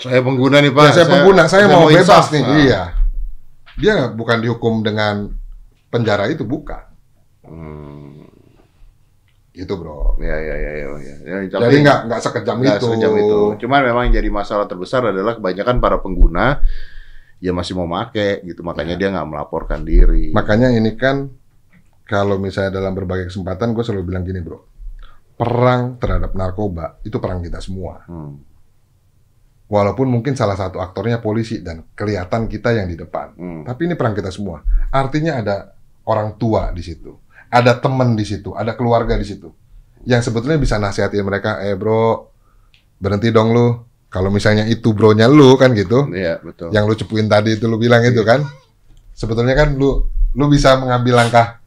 Speaker 2: Saya pengguna nih Pak.
Speaker 1: Ya, saya, pengguna, saya, mau, bebas
Speaker 2: insaf.
Speaker 1: nih.
Speaker 2: Ah.
Speaker 1: Iya. Dia bukan dihukum dengan penjara itu bukan.
Speaker 2: Hmm.
Speaker 1: Gitu, Bro.
Speaker 2: Ya, ya, ya, ya, ya. Ya,
Speaker 1: Jadi
Speaker 2: tapi-
Speaker 1: nggak nggak sekejam
Speaker 2: Nggak
Speaker 1: itu.
Speaker 2: sejam itu. Cuman memang yang jadi masalah terbesar adalah kebanyakan para pengguna ya masih mau make gitu, makanya dia nggak melaporkan diri.
Speaker 1: Makanya ini kan kalau misalnya dalam berbagai kesempatan gue selalu bilang gini, Bro. Perang terhadap narkoba itu perang kita semua.
Speaker 2: Hmm.
Speaker 1: Walaupun mungkin salah satu aktornya polisi dan kelihatan kita yang di depan.
Speaker 2: Hmm.
Speaker 1: Tapi ini perang kita semua. Artinya ada orang tua di situ, ada teman di situ, ada keluarga di situ. Yang sebetulnya bisa nasihatin mereka, eh bro, berhenti dong lu. Kalau misalnya itu bronya lu kan gitu,
Speaker 2: Iya, betul.
Speaker 1: yang lu cepuin tadi itu lu bilang itu kan. Sebetulnya kan lu lu bisa mengambil langkah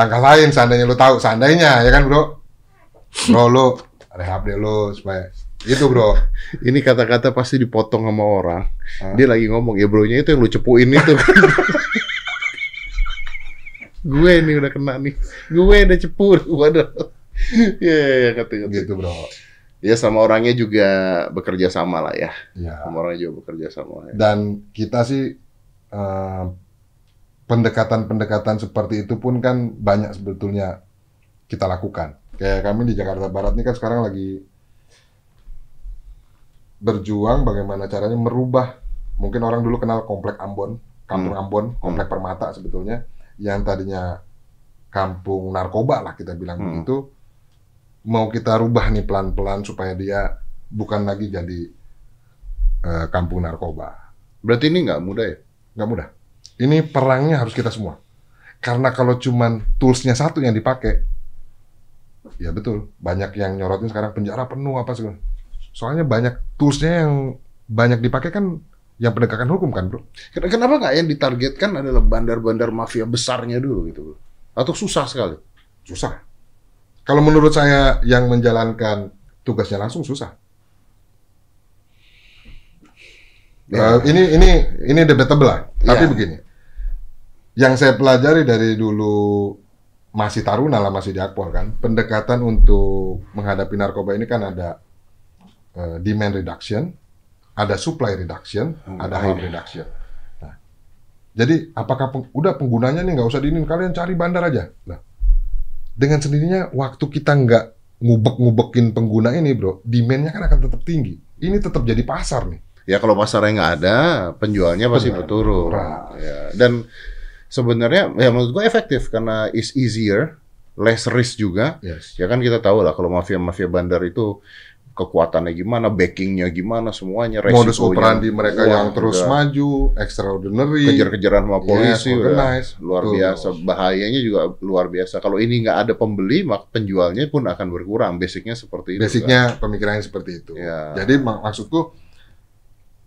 Speaker 1: langkah lain seandainya lu tahu, seandainya ya kan bro. Bro lu rehab deh lu supaya itu bro.
Speaker 2: Ini kata-kata pasti dipotong sama orang.
Speaker 1: Hah?
Speaker 2: Dia lagi ngomong, ya bronya itu yang lu cepuin itu. gue nih udah kena nih. Gue udah cepu. Waduh. Iya, iya, iya, kata kata.
Speaker 1: gitu bro.
Speaker 2: Ya sama orangnya juga bekerja sama lah ya.
Speaker 1: Ya.
Speaker 2: Sama orangnya juga bekerja sama. Ya.
Speaker 1: Dan kita sih eh, pendekatan-pendekatan seperti itu pun kan banyak sebetulnya kita lakukan. Kayak kami di Jakarta Barat ini kan sekarang lagi berjuang bagaimana caranya merubah mungkin orang dulu kenal komplek Ambon, kampung Ambon, komplek Permata sebetulnya yang tadinya kampung narkoba lah kita bilang
Speaker 2: Hmm.
Speaker 1: begitu mau kita rubah nih pelan-pelan supaya dia bukan lagi jadi eh, kampung narkoba.
Speaker 2: Berarti ini nggak mudah ya?
Speaker 1: Nggak mudah. Ini perangnya harus kita semua. Karena kalau cuman toolsnya satu yang dipakai, ya betul. Banyak yang nyorotin sekarang penjara penuh apa segala. Soalnya banyak toolsnya yang banyak dipakai kan yang penegakan hukum kan bro.
Speaker 2: Ken- Kenapa nggak yang ditargetkan adalah bandar-bandar mafia besarnya dulu gitu? bro? Atau susah sekali?
Speaker 1: Susah. Kalau menurut saya yang menjalankan tugasnya langsung susah.
Speaker 2: Ya.
Speaker 1: Eh, ini ini ini debatable lah. Tapi
Speaker 2: Ya.
Speaker 1: begini, yang saya pelajari dari dulu masih taruna lah masih di Akpol kan, pendekatan untuk menghadapi narkoba ini kan ada eh, demand reduction, ada supply reduction,
Speaker 2: Hmm,
Speaker 1: ada harm reduction. Nah, jadi apakah peng- udah penggunanya nih nggak usah diinin kalian cari bandar aja. Nah, dengan sendirinya waktu kita nggak ngubek-ngubekin pengguna ini bro, demandnya kan akan tetap tinggi. Ini tetap jadi pasar nih.
Speaker 2: Ya kalau pasarnya nggak ada, penjualnya pasti berturun. Ya. Dan sebenarnya ya menurut gue efektif karena is easier, less risk juga.
Speaker 1: Yes.
Speaker 2: Ya kan kita tahu lah kalau mafia-mafia bandar itu kekuatannya gimana, backingnya gimana, semuanya
Speaker 1: Modus
Speaker 2: resikonya.
Speaker 1: operandi mereka
Speaker 2: Wah,
Speaker 1: yang terus
Speaker 2: udah
Speaker 1: maju, extraordinary.
Speaker 2: kejar-kejaran sama
Speaker 1: Yes,
Speaker 2: polisi udah
Speaker 1: organized.
Speaker 2: luar
Speaker 1: Betul.
Speaker 2: biasa bahayanya juga luar biasa kalau ini nggak ada pembeli maka penjualnya pun akan berkurang basicnya seperti itu
Speaker 1: Basicnya pemikirannya seperti itu.
Speaker 2: Ya.
Speaker 1: Jadi mak- maksudku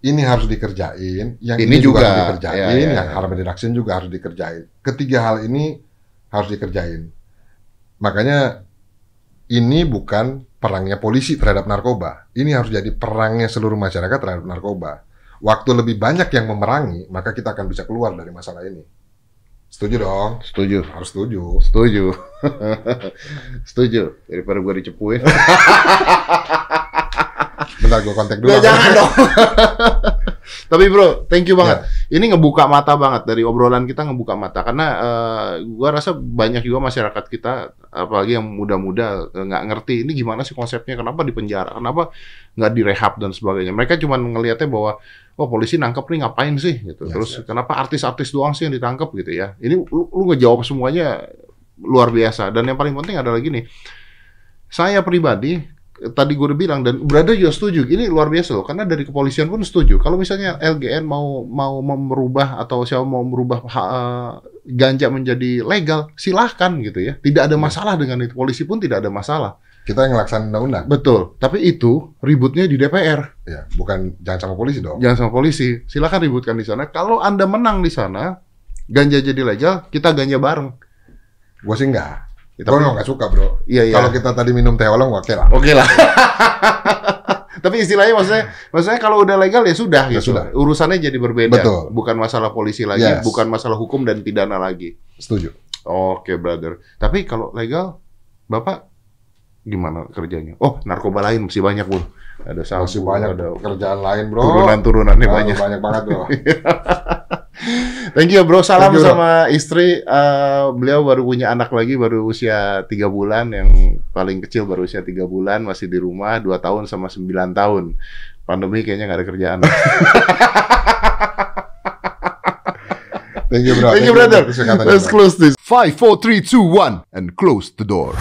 Speaker 1: ini harus dikerjain, yang
Speaker 2: Ini
Speaker 1: ini, juga,
Speaker 2: juga.
Speaker 1: harus dikerjain,
Speaker 2: Ya, ya,
Speaker 1: yang
Speaker 2: ya.
Speaker 1: harm reduction juga harus dikerjain. Ketiga hal ini harus dikerjain. Makanya ini bukan perangnya polisi terhadap narkoba. Ini harus jadi perangnya seluruh masyarakat terhadap narkoba. Waktu lebih banyak yang memerangi, maka kita akan bisa keluar dari masalah ini. Setuju dong?
Speaker 2: setuju
Speaker 1: Harus setuju.
Speaker 2: setuju setuju daripada gue dicepuin
Speaker 1: Bentar gue kontak dulu.
Speaker 2: Jangan dong. Tapi bro thank you banget. Ini ngebuka mata banget. Dari obrolan kita ngebuka mata. Karena eh, gua rasa banyak juga masyarakat kita apalagi yang muda-muda eh, nggak ngerti ini gimana sih konsepnya kenapa di penjara kenapa nggak direhab dan sebagainya. Mereka cuma ngelihatnya bahwa oh polisi nangkep nih ngapain sih? Gitu.
Speaker 1: Yes,
Speaker 2: terus
Speaker 1: yes.
Speaker 2: kenapa artis-artis doang sih yang ditangkap gitu ya. Ini lu, lu ngejawab semuanya luar biasa. Dan yang paling penting adalah gini. Saya pribadi tadi gue udah bilang dan brother juga setuju. Ini luar biasa loh karena dari kepolisian pun setuju. Kalau misalnya LGN mau mau merubah atau siapa mau merubah ha- ganja menjadi legal silahkan gitu ya. Tidak ada
Speaker 1: Ya.
Speaker 2: masalah dengan itu. Polisi pun tidak ada masalah.
Speaker 1: Kita yang ngelaksanain undang-undang.
Speaker 2: betul. Tapi itu ributnya di DPR
Speaker 1: Ya, bukan jangan sama polisi dong.
Speaker 2: jangan sama polisi. Silahkan ributkan di sana. Kalau anda menang di sana ganja jadi legal kita ganja bareng.
Speaker 1: Gue sih enggak.
Speaker 2: Kita
Speaker 1: Gue nggak suka bro.
Speaker 2: iya iya
Speaker 1: Kalau kita tadi minum teh oolong oke lah.
Speaker 2: Oke lah. Tapi istilahnya maksudnya, maksudnya kalau udah legal ya sudah
Speaker 1: Ya
Speaker 2: gitu.
Speaker 1: sudah.
Speaker 2: Urusannya jadi berbeda.
Speaker 1: Betul.
Speaker 2: Bukan masalah polisi lagi,
Speaker 1: Yes.
Speaker 2: bukan masalah hukum dan pidana lagi.
Speaker 1: Setuju.
Speaker 2: Oke, brother. Tapi kalau legal, Bapak gimana kerjanya? Oh, narkoba lain masih banyak, Bu. Ada sabu,
Speaker 1: Masih banyak
Speaker 2: ada
Speaker 1: kerjaan lain bro.
Speaker 2: turunan-turunannya
Speaker 1: Aduh,
Speaker 2: banyak.
Speaker 1: banyak banget bro.
Speaker 2: Thank you, Bro. Salam
Speaker 1: Thank you, bro.
Speaker 2: sama istri. Eh, beliau baru punya anak lagi, baru usia tiga bulan. Yang paling kecil baru usia tiga bulan, masih di rumah. Dua tahun sama sembilan tahun. Pandemi kayaknya nggak ada kerjaan.
Speaker 1: Thank you bro.
Speaker 2: Thank you, brother. Let's close this.
Speaker 3: 5, 4, 3, 2, 1, and close the door.